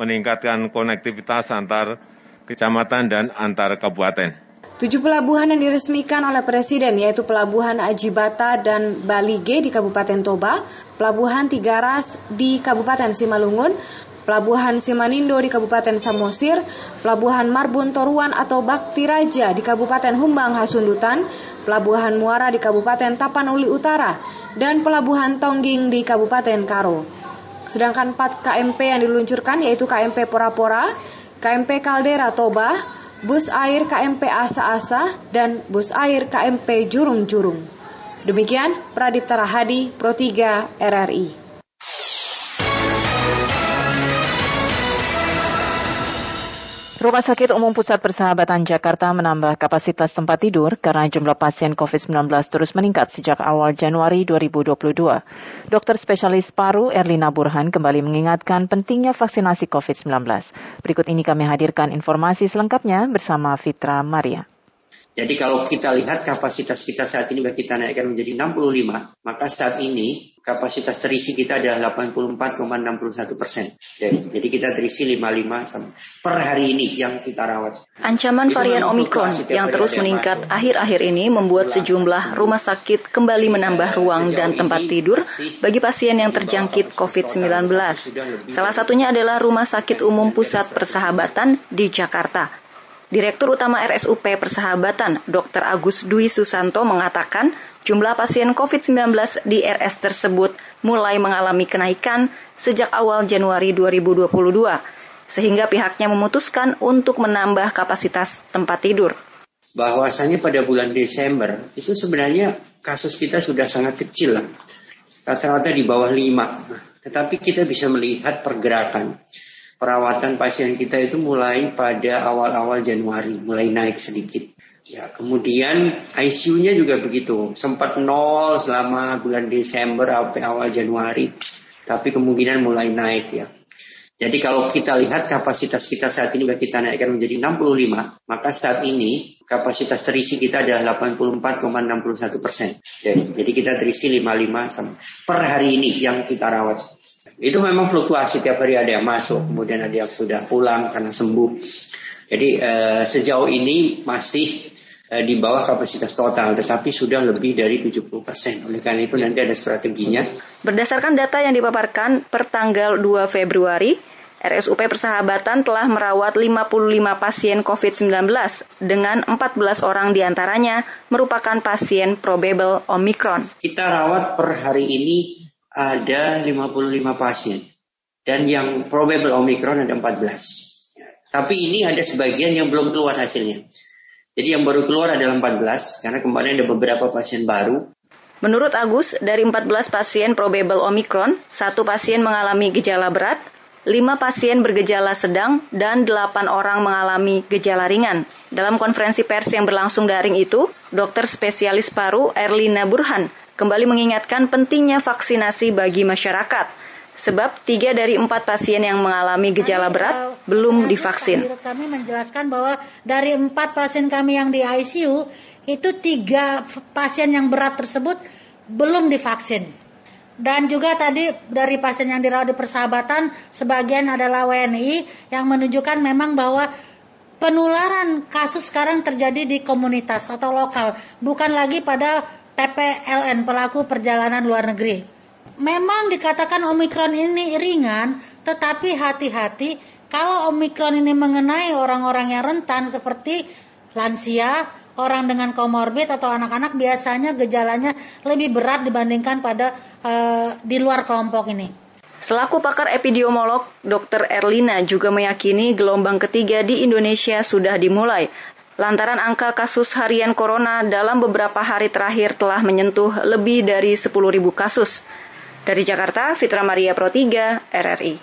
Speaker 56: meningkatkan konektivitas antar kecamatan, dan antar kabupaten.
Speaker 46: Tujuh pelabuhan yang diresmikan oleh Presiden yaitu Pelabuhan Ajibata dan Balige di Kabupaten Toba, Pelabuhan Tigaras di Kabupaten Simalungun, Pelabuhan Simanindo di Kabupaten Samosir, Pelabuhan Marbun Toruan atau Bakti Raja di Kabupaten Humbang Hasundutan, Pelabuhan Muara di Kabupaten Tapanuli Utara, dan Pelabuhan Tongging di Kabupaten Karo. Sedangkan 4 KMP yang diluncurkan yaitu KMP Pora-Pora, KMP Kaldera Toba, bus air KMP Asa Asa, dan bus air KMP Jurung Jurung. Demikian Pradipta Rahadi, Pro 3 RRI.
Speaker 53: Rumah Sakit Umum Pusat Persahabatan Jakarta menambah kapasitas tempat tidur karena jumlah pasien COVID-19 terus meningkat sejak awal Januari 2022. Dokter spesialis paru Erlina Burhan kembali mengingatkan pentingnya vaksinasi COVID-19. Berikut ini kami hadirkan informasi selengkapnya bersama Fitra Maria.
Speaker 52: Jadi kalau kita lihat kapasitas kita saat ini sudah kita naikkan menjadi 65, maka saat ini kapasitas terisi kita adalah 84,61 persen. Jadi kita terisi 55 per hari ini yang kita rawat.
Speaker 57: Ancaman varian Omikron yang terus meningkat akhir-akhir ini membuat sejumlah rumah sakit kembali menambah ruang dan tempat tidur bagi pasien yang terjangkit COVID-19. Salah satunya adalah Rumah Sakit Umum Pusat Persahabatan di Jakarta. Direktur Utama RSUP Persahabatan, Dr. Agus Dwi Susanto mengatakan jumlah pasien COVID-19 di RS tersebut mulai mengalami kenaikan sejak awal Januari 2022, sehingga pihaknya memutuskan untuk menambah kapasitas tempat tidur.
Speaker 52: Bahwasanya pada bulan Desember itu sebenarnya kasus kita sudah sangat kecil. Rata-rata di bawah 5. Tetapi kita bisa melihat pergerakan perawatan pasien kita itu mulai pada awal-awal Januari, mulai naik sedikit. Ya, kemudian ICU-nya juga begitu, sempat nol selama bulan Desember sampai awal Januari, tapi kemungkinan mulai naik ya. Jadi kalau kita lihat kapasitas kita saat ini sudah kita naikkan menjadi 65, maka saat ini kapasitas terisi kita adalah 84,61 persen. Jadi kita terisi 55 per hari ini yang kita rawat. Itu memang fluktuasi tiap hari ada yang masuk, kemudian ada yang sudah pulang karena sembuh. Jadi eh, sejauh ini masih eh, di bawah kapasitas total, tetapi sudah lebih dari 70 persen. Oleh karena itu nanti ada strateginya.
Speaker 57: Berdasarkan data yang dipaparkan per tanggal 2 Februari, RSUP Persahabatan telah merawat 55 pasien COVID-19 dengan 14 orang di antaranya merupakan pasien probable Omicron.
Speaker 52: Kita rawat per hari ini ada 55 pasien dan yang probable Omicron ada 14. Tapi ini ada sebagian yang belum keluar hasilnya. Jadi yang baru keluar adalah 14 karena kemarin ada beberapa pasien baru.
Speaker 57: Menurut Agus, dari 14 pasien probable Omicron, satu pasien mengalami gejala berat, 5 pasien bergejala sedang, dan 8 orang mengalami gejala ringan. Dalam konferensi pers yang berlangsung daring itu, dokter spesialis paru Erlina Burhan kembali mengingatkan pentingnya vaksinasi bagi masyarakat sebab tiga dari empat pasien yang mengalami gejala berat belum divaksin.
Speaker 56: Kami menjelaskan bahwa dari empat pasien kami yang di ICU itu tiga pasien yang berat tersebut belum divaksin. Dan juga tadi dari pasien yang dirawat di persahabatan sebagian adalah WNI yang menunjukkan memang bahwa penularan kasus sekarang terjadi di komunitas atau lokal, bukan lagi pada PPLN pelaku perjalanan luar negeri. Memang dikatakan Omikron ini ringan, tetapi hati-hati kalau Omikron ini mengenai orang-orang yang rentan seperti lansia, orang dengan komorbid atau anak-anak biasanya gejalanya lebih berat dibandingkan pada uh, di luar kelompok ini.
Speaker 57: Selaku pakar epidemiolog, Dr. Erlina juga meyakini gelombang ketiga di Indonesia sudah dimulai. Lantaran angka kasus harian corona dalam beberapa hari terakhir telah menyentuh lebih dari 10.000 kasus. Dari Jakarta, Fitra Maria Pro 3, RRI.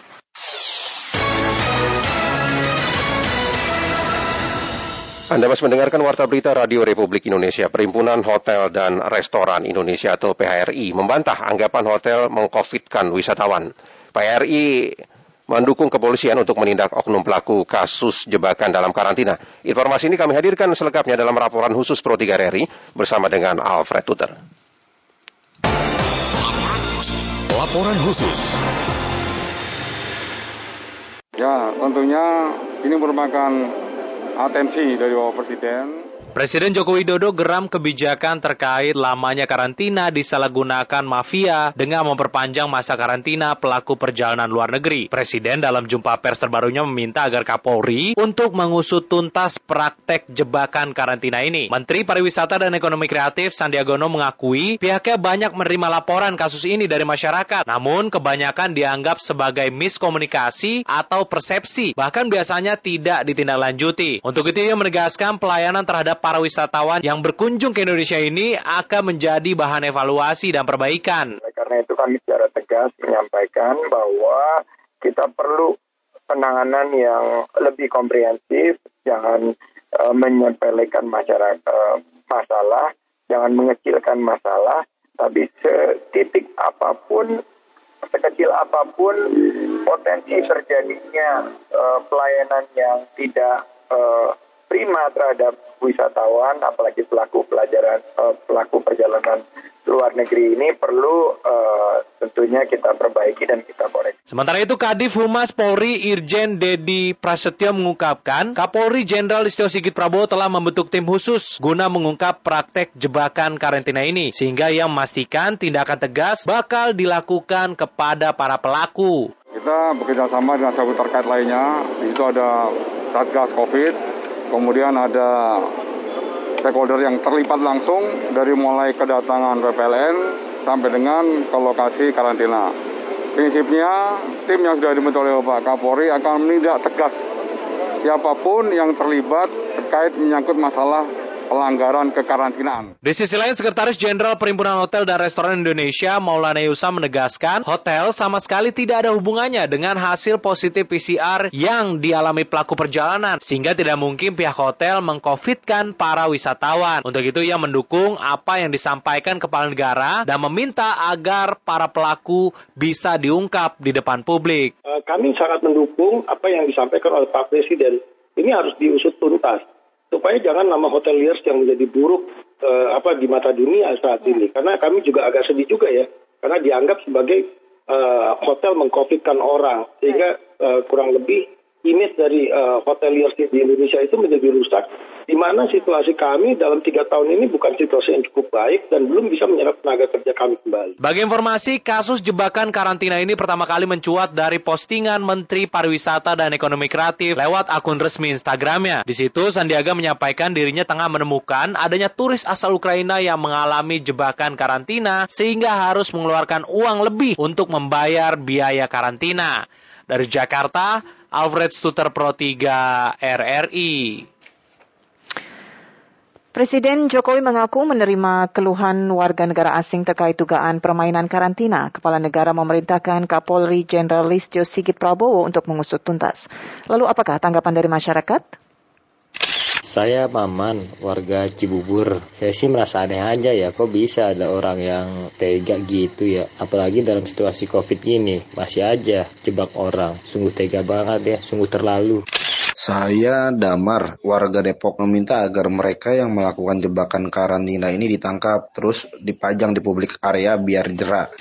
Speaker 51: Anda masih mendengarkan Warta Berita Radio Republik Indonesia. Perhimpunan Hotel dan Restoran Indonesia atau PHRI membantah anggapan hotel mengkofitkan wisatawan. PHRI mendukung kepolisian untuk menindak oknum pelaku kasus jebakan dalam karantina. Informasi ini kami hadirkan selengkapnya dalam laporan khusus Pro 3 RRI bersama dengan Alfred Tuter.
Speaker 58: Laporan khusus.
Speaker 59: Ya, tentunya ini merupakan atensi dari Bapak Presiden
Speaker 10: Presiden Joko Widodo geram kebijakan terkait lamanya karantina disalahgunakan mafia dengan memperpanjang masa karantina pelaku perjalanan luar negeri. Presiden dalam jumpa pers terbarunya meminta agar Kapolri untuk mengusut tuntas praktek jebakan karantina ini. Menteri Pariwisata dan Ekonomi Kreatif Sandiagono mengakui pihaknya banyak menerima laporan kasus ini dari masyarakat, namun kebanyakan dianggap sebagai miskomunikasi atau persepsi, bahkan biasanya tidak ditindaklanjuti. Untuk itu ia menegaskan pelayanan terhadap para wisatawan yang berkunjung ke Indonesia ini akan menjadi bahan evaluasi dan perbaikan.
Speaker 59: Karena itu kami secara tegas menyampaikan bahwa kita perlu penanganan yang lebih komprehensif, jangan uh, menyepelekan masyarakat uh, masalah, jangan mengecilkan masalah, tapi setitik apa pun, sekecil apa pun potensi terjadinya uh, pelayanan yang tidak prima terhadap wisatawan, apalagi pelaku pelajaran uh, pelaku perjalanan luar negeri ini perlu uh, tentunya kita perbaiki dan kita koreksi.
Speaker 10: Sementara itu Kadif Humas Polri Irjen Dedi Prasetyo mengungkapkan, Kapolri Jenderal Listio Sigit Prabowo telah membentuk tim khusus guna mengungkap praktek jebakan karantina ini, sehingga ia memastikan tindakan tegas bakal dilakukan kepada para pelaku.
Speaker 59: Kita bekerja sama dengan sahabat terkait lainnya, itu ada Satgas COVID, kemudian ada stakeholder yang terlibat langsung dari mulai kedatangan PPLN sampai dengan ke lokasi karantina. Prinsipnya, tim yang sudah dibentuk oleh Bapak Kapolri akan menindak tegas siapa pun yang terlibat terkait menyangkut masalah pelanggaran kekarantinaan.
Speaker 10: Di sisi lain, Sekretaris Jenderal Perhimpunan Hotel dan Restoran Indonesia Maulana Yusa menegaskan, hotel sama sekali tidak ada hubungannya dengan hasil positif PCR yang dialami pelaku perjalanan, sehingga tidak mungkin pihak hotel mengkofitkan para wisatawan. Untuk itu, ia mendukung apa yang disampaikan kepala negara dan meminta agar para pelaku bisa diungkap di depan publik.
Speaker 60: Eh, kami sangat mendukung apa yang disampaikan oleh Pak Presiden. Ini harus diusut tuntas supaya jangan nama hoteliers yang menjadi buruk uh, apa di mata dunia saat ini. Karena kami juga agak sedih juga ya. Karena dianggap sebagai uh, hotel mengcovidkan orang. Sehingga uh, kurang lebih image dari uh, hoteliers di Indonesia itu menjadi rusak, di mana situasi kami dalam tiga tahun ini bukan situasi yang cukup baik dan belum bisa menyerap tenaga kerja kami kembali.
Speaker 10: Bagi informasi, kasus jebakan karantina ini pertama kali mencuat dari postingan Menteri Pariwisata dan Ekonomi Kreatif lewat akun resmi Instagramnya. Di situ, Sandiaga menyampaikan dirinya tengah menemukan adanya turis asal Ukraina yang mengalami jebakan karantina sehingga harus mengeluarkan uang lebih untuk membayar biaya karantina. Dari Jakarta, Alfred Stuter Pro 3 RRI.
Speaker 1: Presiden Jokowi mengaku menerima keluhan warga negara asing terkait dugaan permainan karantina. Kepala negara memerintahkan Kapolri Jenderal Listio Sigit Prabowo untuk mengusut tuntas. Lalu apakah tanggapan dari masyarakat?
Speaker 61: Saya Maman, warga Cibubur. Saya sih merasa aneh aja ya, kok bisa ada orang yang tega gitu ya. Apalagi dalam situasi COVID ini, masih aja jebak orang. Sungguh tega banget ya, sungguh terlalu.
Speaker 62: Saya Damar, warga Depok meminta agar mereka yang melakukan jebakan karantina ini ditangkap, terus dipajang di publik area biar jerak.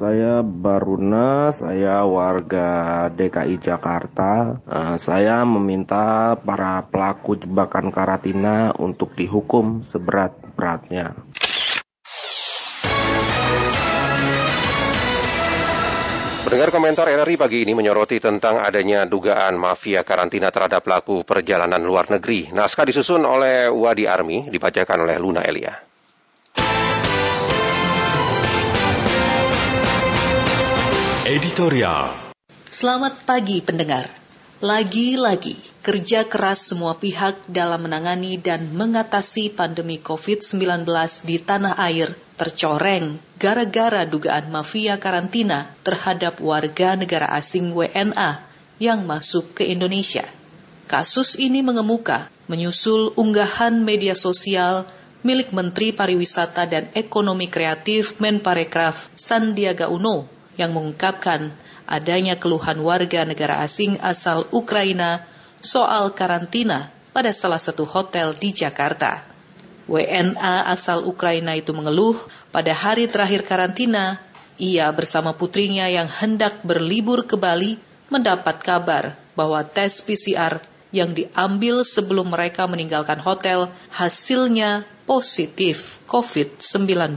Speaker 63: Saya Baruna, saya warga DKI Jakarta. Uh, saya meminta para pelaku jebakan karantina untuk dihukum seberat-beratnya.
Speaker 51: Pendengar komentar RRI pagi ini menyoroti tentang adanya dugaan mafia karantina terhadap pelaku perjalanan luar negeri. Naskah disusun oleh Wadi Army, dibacakan oleh Luna Elia.
Speaker 58: Editorial
Speaker 64: Selamat pagi pendengar. Lagi-lagi, kerja keras semua pihak dalam menangani dan mengatasi pandemi COVID-19 di tanah air tercoreng gara-gara dugaan mafia karantina terhadap warga negara asing WNA yang masuk ke Indonesia. Kasus ini mengemuka menyusul unggahan media sosial milik Menteri Pariwisata dan Ekonomi Kreatif Menparekraf Sandiaga Uno yang mengungkapkan adanya keluhan warga negara asing asal Ukraina soal karantina pada salah satu hotel di Jakarta. WNA asal Ukraina itu mengeluh pada hari terakhir karantina, ia bersama putrinya yang hendak berlibur ke Bali mendapat kabar bahwa tes PCR yang diambil sebelum mereka meninggalkan hotel hasilnya positif COVID-19.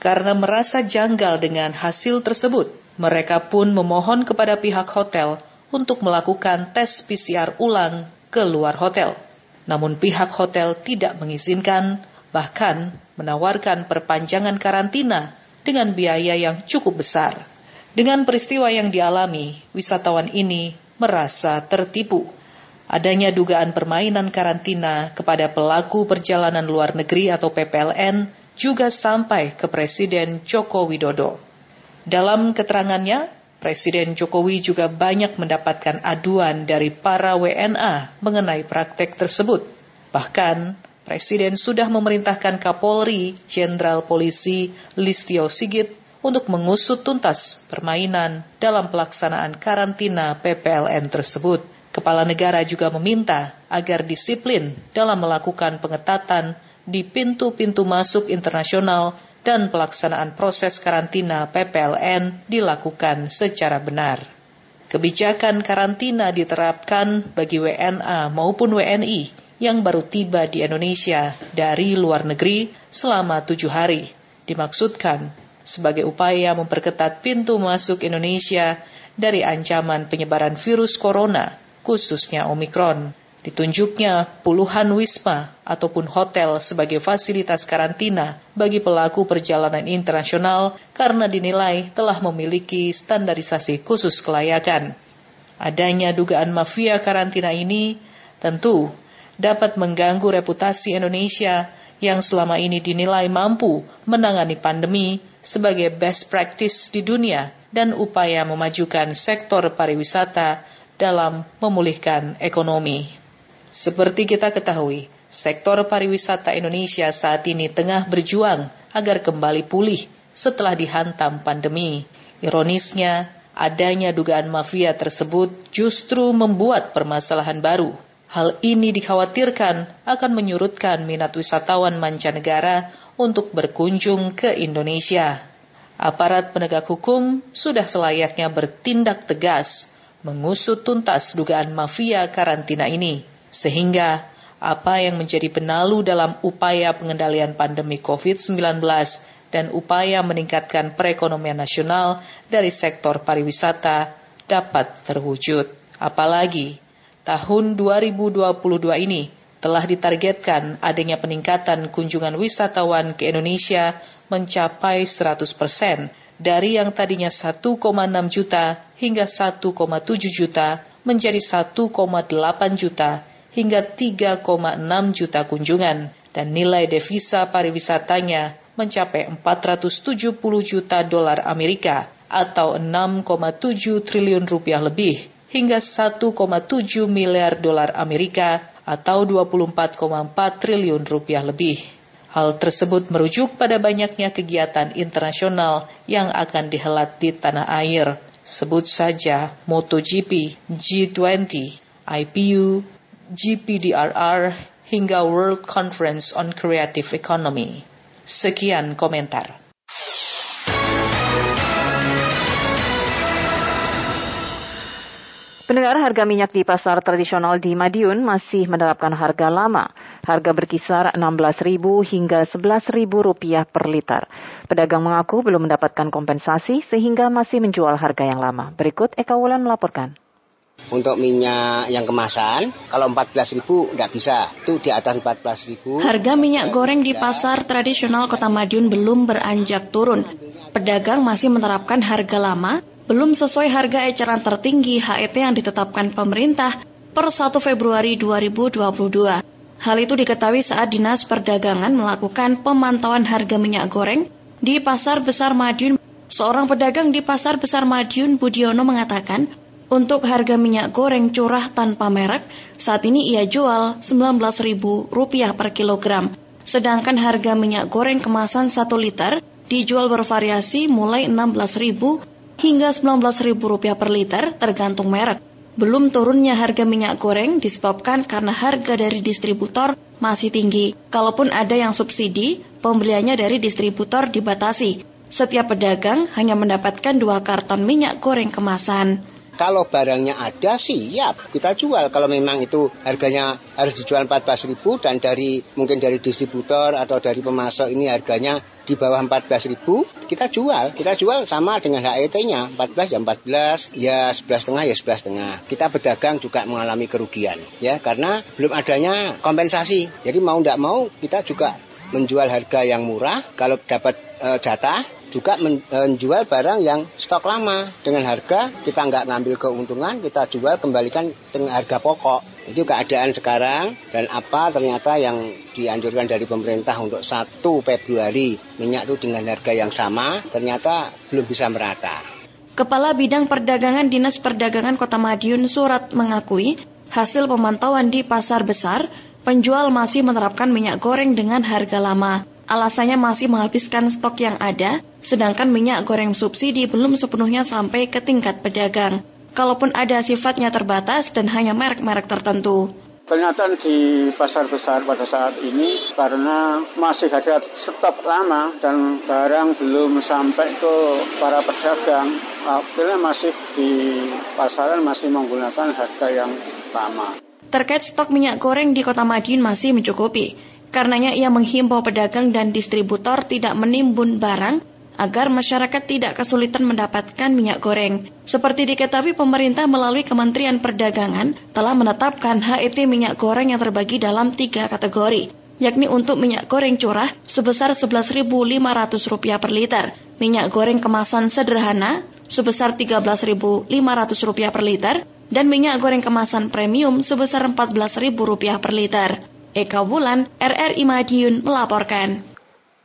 Speaker 64: Karena merasa janggal dengan hasil tersebut, mereka pun memohon kepada pihak hotel untuk melakukan tes PCR ulang ke luar hotel. Namun pihak hotel tidak mengizinkan, bahkan menawarkan perpanjangan karantina dengan biaya yang cukup besar. Dengan peristiwa yang dialami, wisatawan ini merasa tertipu. Adanya dugaan permainan karantina kepada pelaku perjalanan luar negeri atau PPLN juga sampai ke Presiden Joko Widodo. Dalam keterangannya, Presiden Jokowi juga banyak mendapatkan aduan dari para WNA mengenai praktek tersebut. Bahkan, Presiden sudah memerintahkan Kapolri Jenderal Polisi Listio Sigit untuk mengusut tuntas permainan dalam pelaksanaan karantina PPLN tersebut. Kepala negara juga meminta agar disiplin dalam melakukan pengetatan di pintu-pintu masuk internasional dan pelaksanaan proses karantina PPLN dilakukan secara benar. Kebijakan karantina diterapkan bagi WNA maupun WNI yang baru tiba di Indonesia dari luar negeri selama tujuh hari. Dimaksudkan sebagai upaya memperketat pintu masuk Indonesia dari ancaman penyebaran virus corona, khususnya Omikron. Ditunjuknya puluhan wisma ataupun hotel sebagai fasilitas karantina bagi pelaku perjalanan internasional karena dinilai telah memiliki standarisasi khusus kelayakan. Adanya dugaan mafia karantina ini tentu dapat mengganggu reputasi Indonesia yang selama ini dinilai mampu menangani pandemi sebagai best practice di dunia dan upaya memajukan sektor pariwisata dalam memulihkan ekonomi. Seperti kita ketahui, sektor pariwisata Indonesia saat ini tengah berjuang agar kembali pulih setelah dihantam pandemi. Ironisnya, adanya dugaan mafia tersebut justru membuat permasalahan baru. Hal ini dikhawatirkan akan menyurutkan minat wisatawan mancanegara untuk berkunjung ke Indonesia. Aparat penegak hukum sudah selayaknya bertindak tegas mengusut tuntas dugaan mafia karantina ini. Sehingga apa yang menjadi penalu dalam upaya pengendalian pandemi COVID-19 dan upaya meningkatkan perekonomian nasional dari sektor pariwisata dapat terwujud. Apalagi tahun 2022 ini telah ditargetkan adanya peningkatan kunjungan wisatawan ke Indonesia mencapai 100 persen dari yang tadinya 1,6 juta hingga 1,7 juta menjadi 1,8 juta hingga 3,6 juta kunjungan dan nilai devisa pariwisatanya mencapai 470 juta dolar Amerika atau 6,7 triliun rupiah lebih hingga 1,7 miliar dolar Amerika atau 24,4 triliun rupiah lebih. Hal tersebut merujuk pada banyaknya kegiatan internasional yang akan dihelat di tanah air. Sebut saja MotoGP, G20, IPU, GPDRR, hingga World Conference on Creative Economy. Sekian komentar.
Speaker 1: Pendengar harga minyak di pasar tradisional di Madiun masih menerapkan harga lama. Harga berkisar Rp16.000 hingga Rp11.000 per liter. Pedagang mengaku belum mendapatkan kompensasi sehingga masih menjual harga yang lama. Berikut Eka Wulan melaporkan.
Speaker 65: Untuk minyak yang kemasan, kalau 14.000 nggak bisa, itu di atas 14.000.
Speaker 45: Harga minyak goreng di pasar tradisional Kota Madiun belum beranjak turun. Pedagang masih menerapkan harga lama, belum sesuai harga eceran tertinggi HET yang ditetapkan pemerintah per 1 Februari 2022. Hal itu diketahui saat Dinas Perdagangan melakukan pemantauan harga minyak goreng di Pasar Besar Madiun. Seorang pedagang di Pasar Besar Madiun, Budiono, mengatakan untuk harga minyak goreng curah tanpa merek, saat ini ia jual Rp19.000 per kilogram. Sedangkan harga minyak goreng kemasan 1 liter dijual bervariasi mulai Rp16.000 hingga Rp19.000 per liter tergantung merek. Belum turunnya harga minyak goreng disebabkan karena harga dari distributor masih tinggi. Kalaupun ada yang subsidi, pembeliannya dari distributor dibatasi. Setiap pedagang hanya mendapatkan dua karton minyak goreng kemasan.
Speaker 65: Kalau barangnya ada siap kita jual. Kalau memang itu harganya harus dijual 14.000 dan dari mungkin dari distributor atau dari pemasok ini harganya di bawah 14.000 kita jual. Kita jual sama dengan HET-nya 14 ya 14 ya 11 setengah ya 11 setengah. Kita pedagang juga mengalami kerugian ya karena belum adanya kompensasi. Jadi mau tidak mau kita juga menjual harga yang murah kalau dapat e, jatah juga menjual barang yang stok lama. Dengan harga kita nggak ngambil keuntungan kita jual kembalikan dengan harga pokok. Itu keadaan sekarang dan apa ternyata yang dianjurkan dari pemerintah untuk 1 Februari minyak itu dengan harga yang sama ternyata belum bisa merata.
Speaker 45: Kepala Bidang Perdagangan Dinas Perdagangan Kota Madiun Surat mengakui hasil pemantauan di pasar besar penjual masih menerapkan minyak goreng dengan harga lama Alasannya masih menghabiskan stok yang ada, sedangkan minyak goreng subsidi belum sepenuhnya sampai ke tingkat pedagang. Kalaupun ada sifatnya terbatas dan hanya merek-merek tertentu.
Speaker 66: Ternyata di pasar besar pada saat ini karena masih ada stok lama dan barang belum sampai ke para pedagang, akhirnya masih di pasaran masih menggunakan harga yang lama.
Speaker 45: Terkait stok minyak goreng di Kota Madiun masih mencukupi. Karenanya ia menghimbau pedagang dan distributor tidak menimbun barang agar masyarakat tidak kesulitan mendapatkan minyak goreng. Seperti diketahui pemerintah melalui Kementerian Perdagangan telah menetapkan HET minyak goreng yang terbagi dalam tiga kategori, yakni untuk minyak goreng curah sebesar Rp11.500 per liter, minyak goreng kemasan sederhana sebesar Rp13.500 per liter, dan minyak goreng kemasan premium sebesar Rp14.000 per liter. Eka Wulan, RRI Madiun melaporkan.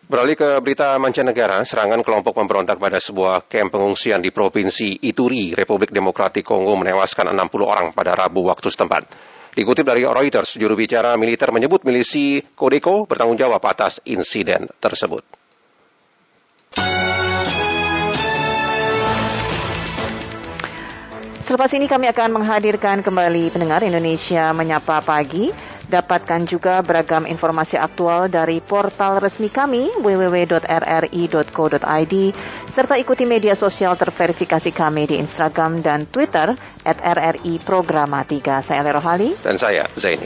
Speaker 51: Beralih ke berita mancanegara, serangan kelompok pemberontak pada sebuah kamp pengungsian di Provinsi Ituri, Republik Demokratik Kongo menewaskan 60 orang pada Rabu waktu setempat. Dikutip dari Reuters, juru bicara militer menyebut milisi Kodeko bertanggung jawab atas insiden tersebut.
Speaker 1: Selepas ini kami akan menghadirkan kembali pendengar Indonesia Menyapa Pagi
Speaker 53: Dapatkan juga beragam informasi aktual dari portal resmi kami www.rri.co.id serta ikuti media sosial terverifikasi kami di Instagram dan Twitter at RRI Programa 3. Saya Lerohali.
Speaker 51: Dan saya Zaini.